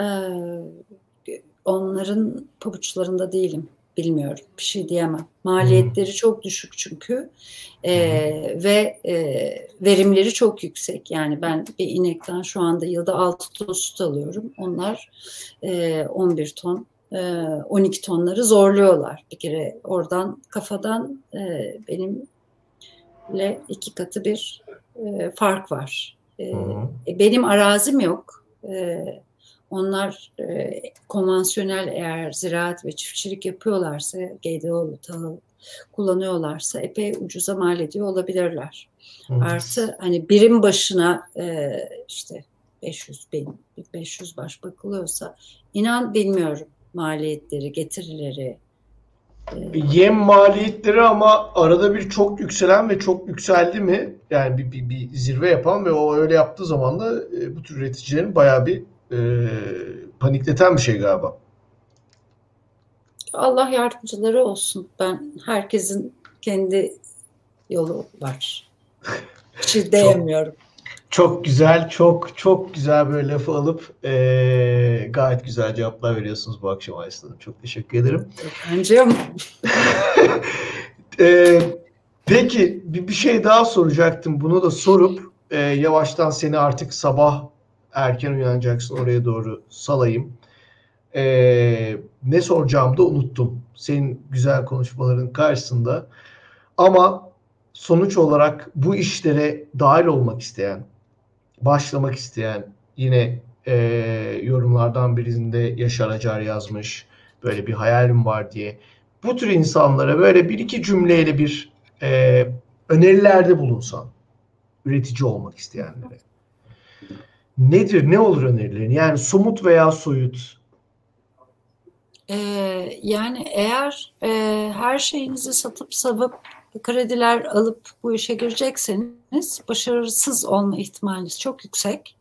Ee, onların pabuçlarında değilim. Bilmiyorum. Bir şey diyemem. Maliyetleri çok düşük çünkü. Hmm. Ve e, verimleri çok yüksek. Yani ben bir inekten şu anda yılda 6 ton süt alıyorum. Onlar e, 11 ton 12 tonları zorluyorlar. Bir kere oradan kafadan benimle iki katı bir fark var. E, benim arazim yok. Onlar konvansiyonel eğer ziraat ve çiftçilik yapıyorlarsa, GDO'lu tahıl kullanıyorlarsa epey ucuza mal ediyor olabilirler. Evet. Artı hani birim başına işte 500 bin, 500 baş bakılıyorsa inan bilmiyorum maliyetleri, getirileri. E, yem maliyetleri ama arada bir çok yükselen ve çok yükseldi mi? Yani bir, bir, bir zirve yapan ve o öyle yaptığı zaman da e, bu tür üreticilerin bayağı bir e, panikleten bir şey galiba. Allah yardımcıları olsun. Ben herkesin kendi yolu var. Hiç diyemiyorum. Çok güzel, çok çok güzel böyle lafı alıp e, gayet güzel cevaplar veriyorsunuz bu akşam Aysun Çok teşekkür ederim. Bence e, Peki bir, bir şey daha soracaktım. Bunu da sorup e, yavaştan seni artık sabah erken uyanacaksın oraya doğru salayım. E, ne soracağımı da unuttum. Senin güzel konuşmaların karşısında. Ama sonuç olarak bu işlere dahil olmak isteyen, başlamak isteyen yine e, yorumlardan birinde Yaşar Acar yazmış. Böyle bir hayalim var diye. Bu tür insanlara böyle bir iki cümleyle bir e, önerilerde bulunsan üretici olmak isteyenlere. Nedir? Ne olur önerilerin? Yani somut veya soyut. Ee, yani eğer e, her şeyinizi satıp savup krediler alıp bu işe girecekseniz başarısız olma ihtimaliniz çok yüksek.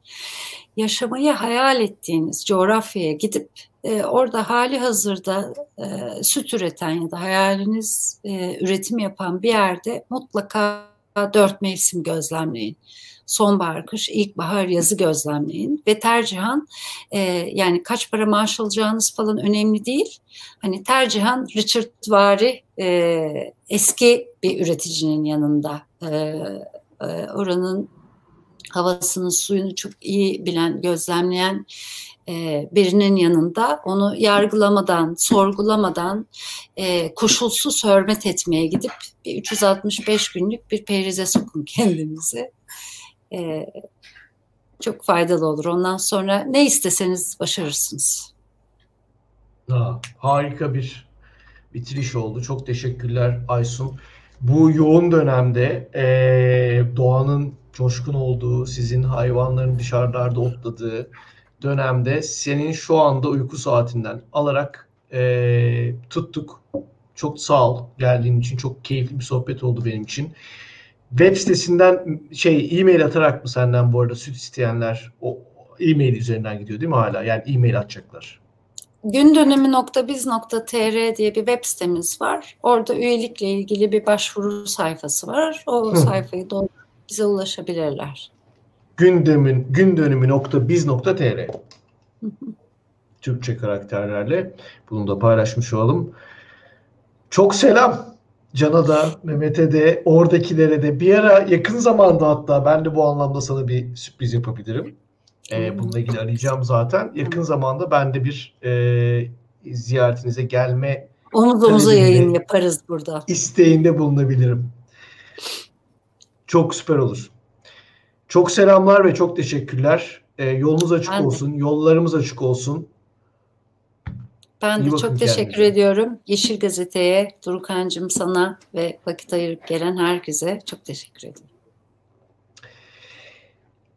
Yaşamayı hayal ettiğiniz coğrafyaya gidip e, orada hali hazırda e, süt üreten ya da hayaliniz e, üretim yapan bir yerde mutlaka dört mevsim gözlemleyin sonbahar, kış, ilkbahar, yazı gözlemleyin. Ve tercihan e, yani kaç para maaş alacağınız falan önemli değil. Hani tercihan Richard Vari e, eski bir üreticinin yanında. E, e, oranın havasını, suyunu çok iyi bilen, gözlemleyen e, birinin yanında. Onu yargılamadan, sorgulamadan e, koşulsuz hürmet etmeye gidip bir 365 günlük bir perize sokun kendinizi e, çok faydalı olur. Ondan sonra ne isteseniz başarırsınız. Ha, harika bir bitiriş oldu. Çok teşekkürler Aysun. Bu yoğun dönemde e, doğanın coşkun olduğu, sizin hayvanların dışarılarda otladığı dönemde senin şu anda uyku saatinden alarak e, tuttuk. Çok sağ ol geldiğin için. Çok keyifli bir sohbet oldu benim için. Web sitesinden şey e-mail atarak mı senden bu arada süt isteyenler o e-mail üzerinden gidiyor değil mi hala? Yani e-mail atacaklar. Gündönemi.biz.tr diye bir web sitemiz var. Orada üyelikle ilgili bir başvuru sayfası var. O Hı. sayfayı doldurup bize ulaşabilirler. Gündemin gündönemi.biz.tr Türkçe karakterlerle bunu da paylaşmış olalım. Çok selam. Can'a da, Mehmet'e de, oradakilere de bir ara yakın zamanda hatta ben de bu anlamda sana bir sürpriz yapabilirim. Ee, bununla ilgili arayacağım zaten. Yakın zamanda ben de bir e, ziyaretinize gelme Omuz omuza yayın yaparız burada. İsteğinde bulunabilirim. Çok süper olur. Çok selamlar ve çok teşekkürler. Ee, yolunuz açık ben olsun. De. Yollarımız açık olsun. Ben İyi de çok teşekkür kendinize. ediyorum. Yeşil Gazete'ye, Durukancığım sana ve vakit ayırıp gelen herkese çok teşekkür ederim.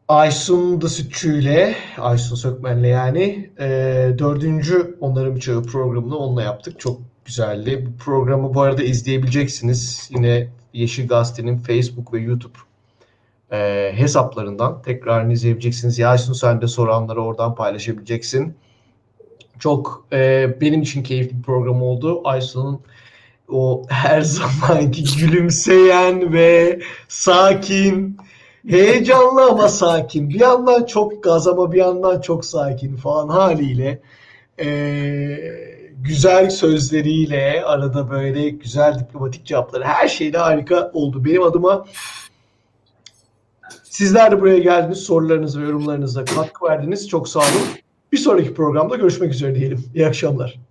Aysun da Sütçü Aysun Sökmen'le yani e, dördüncü Onların Bıçağı programını onunla yaptık. Çok güzeldi. Bu programı bu arada izleyebileceksiniz. Yine Yeşil Gazete'nin Facebook ve YouTube e, hesaplarından tekrar izleyebileceksiniz. Ya Aysun sen de soranları oradan paylaşabileceksin. Çok e, benim için keyifli bir program oldu. Aysun'un o her zamanki gülümseyen ve sakin, heyecanlı ama sakin. Bir yandan çok gaz ama bir yandan çok sakin falan haliyle e, güzel sözleriyle arada böyle güzel diplomatik cevapları her şeyle harika oldu. Benim adıma sizler de buraya geldiniz sorularınız ve yorumlarınızla katkı verdiniz. Çok sağ olun. Bir sonraki programda görüşmek üzere diyelim. İyi akşamlar.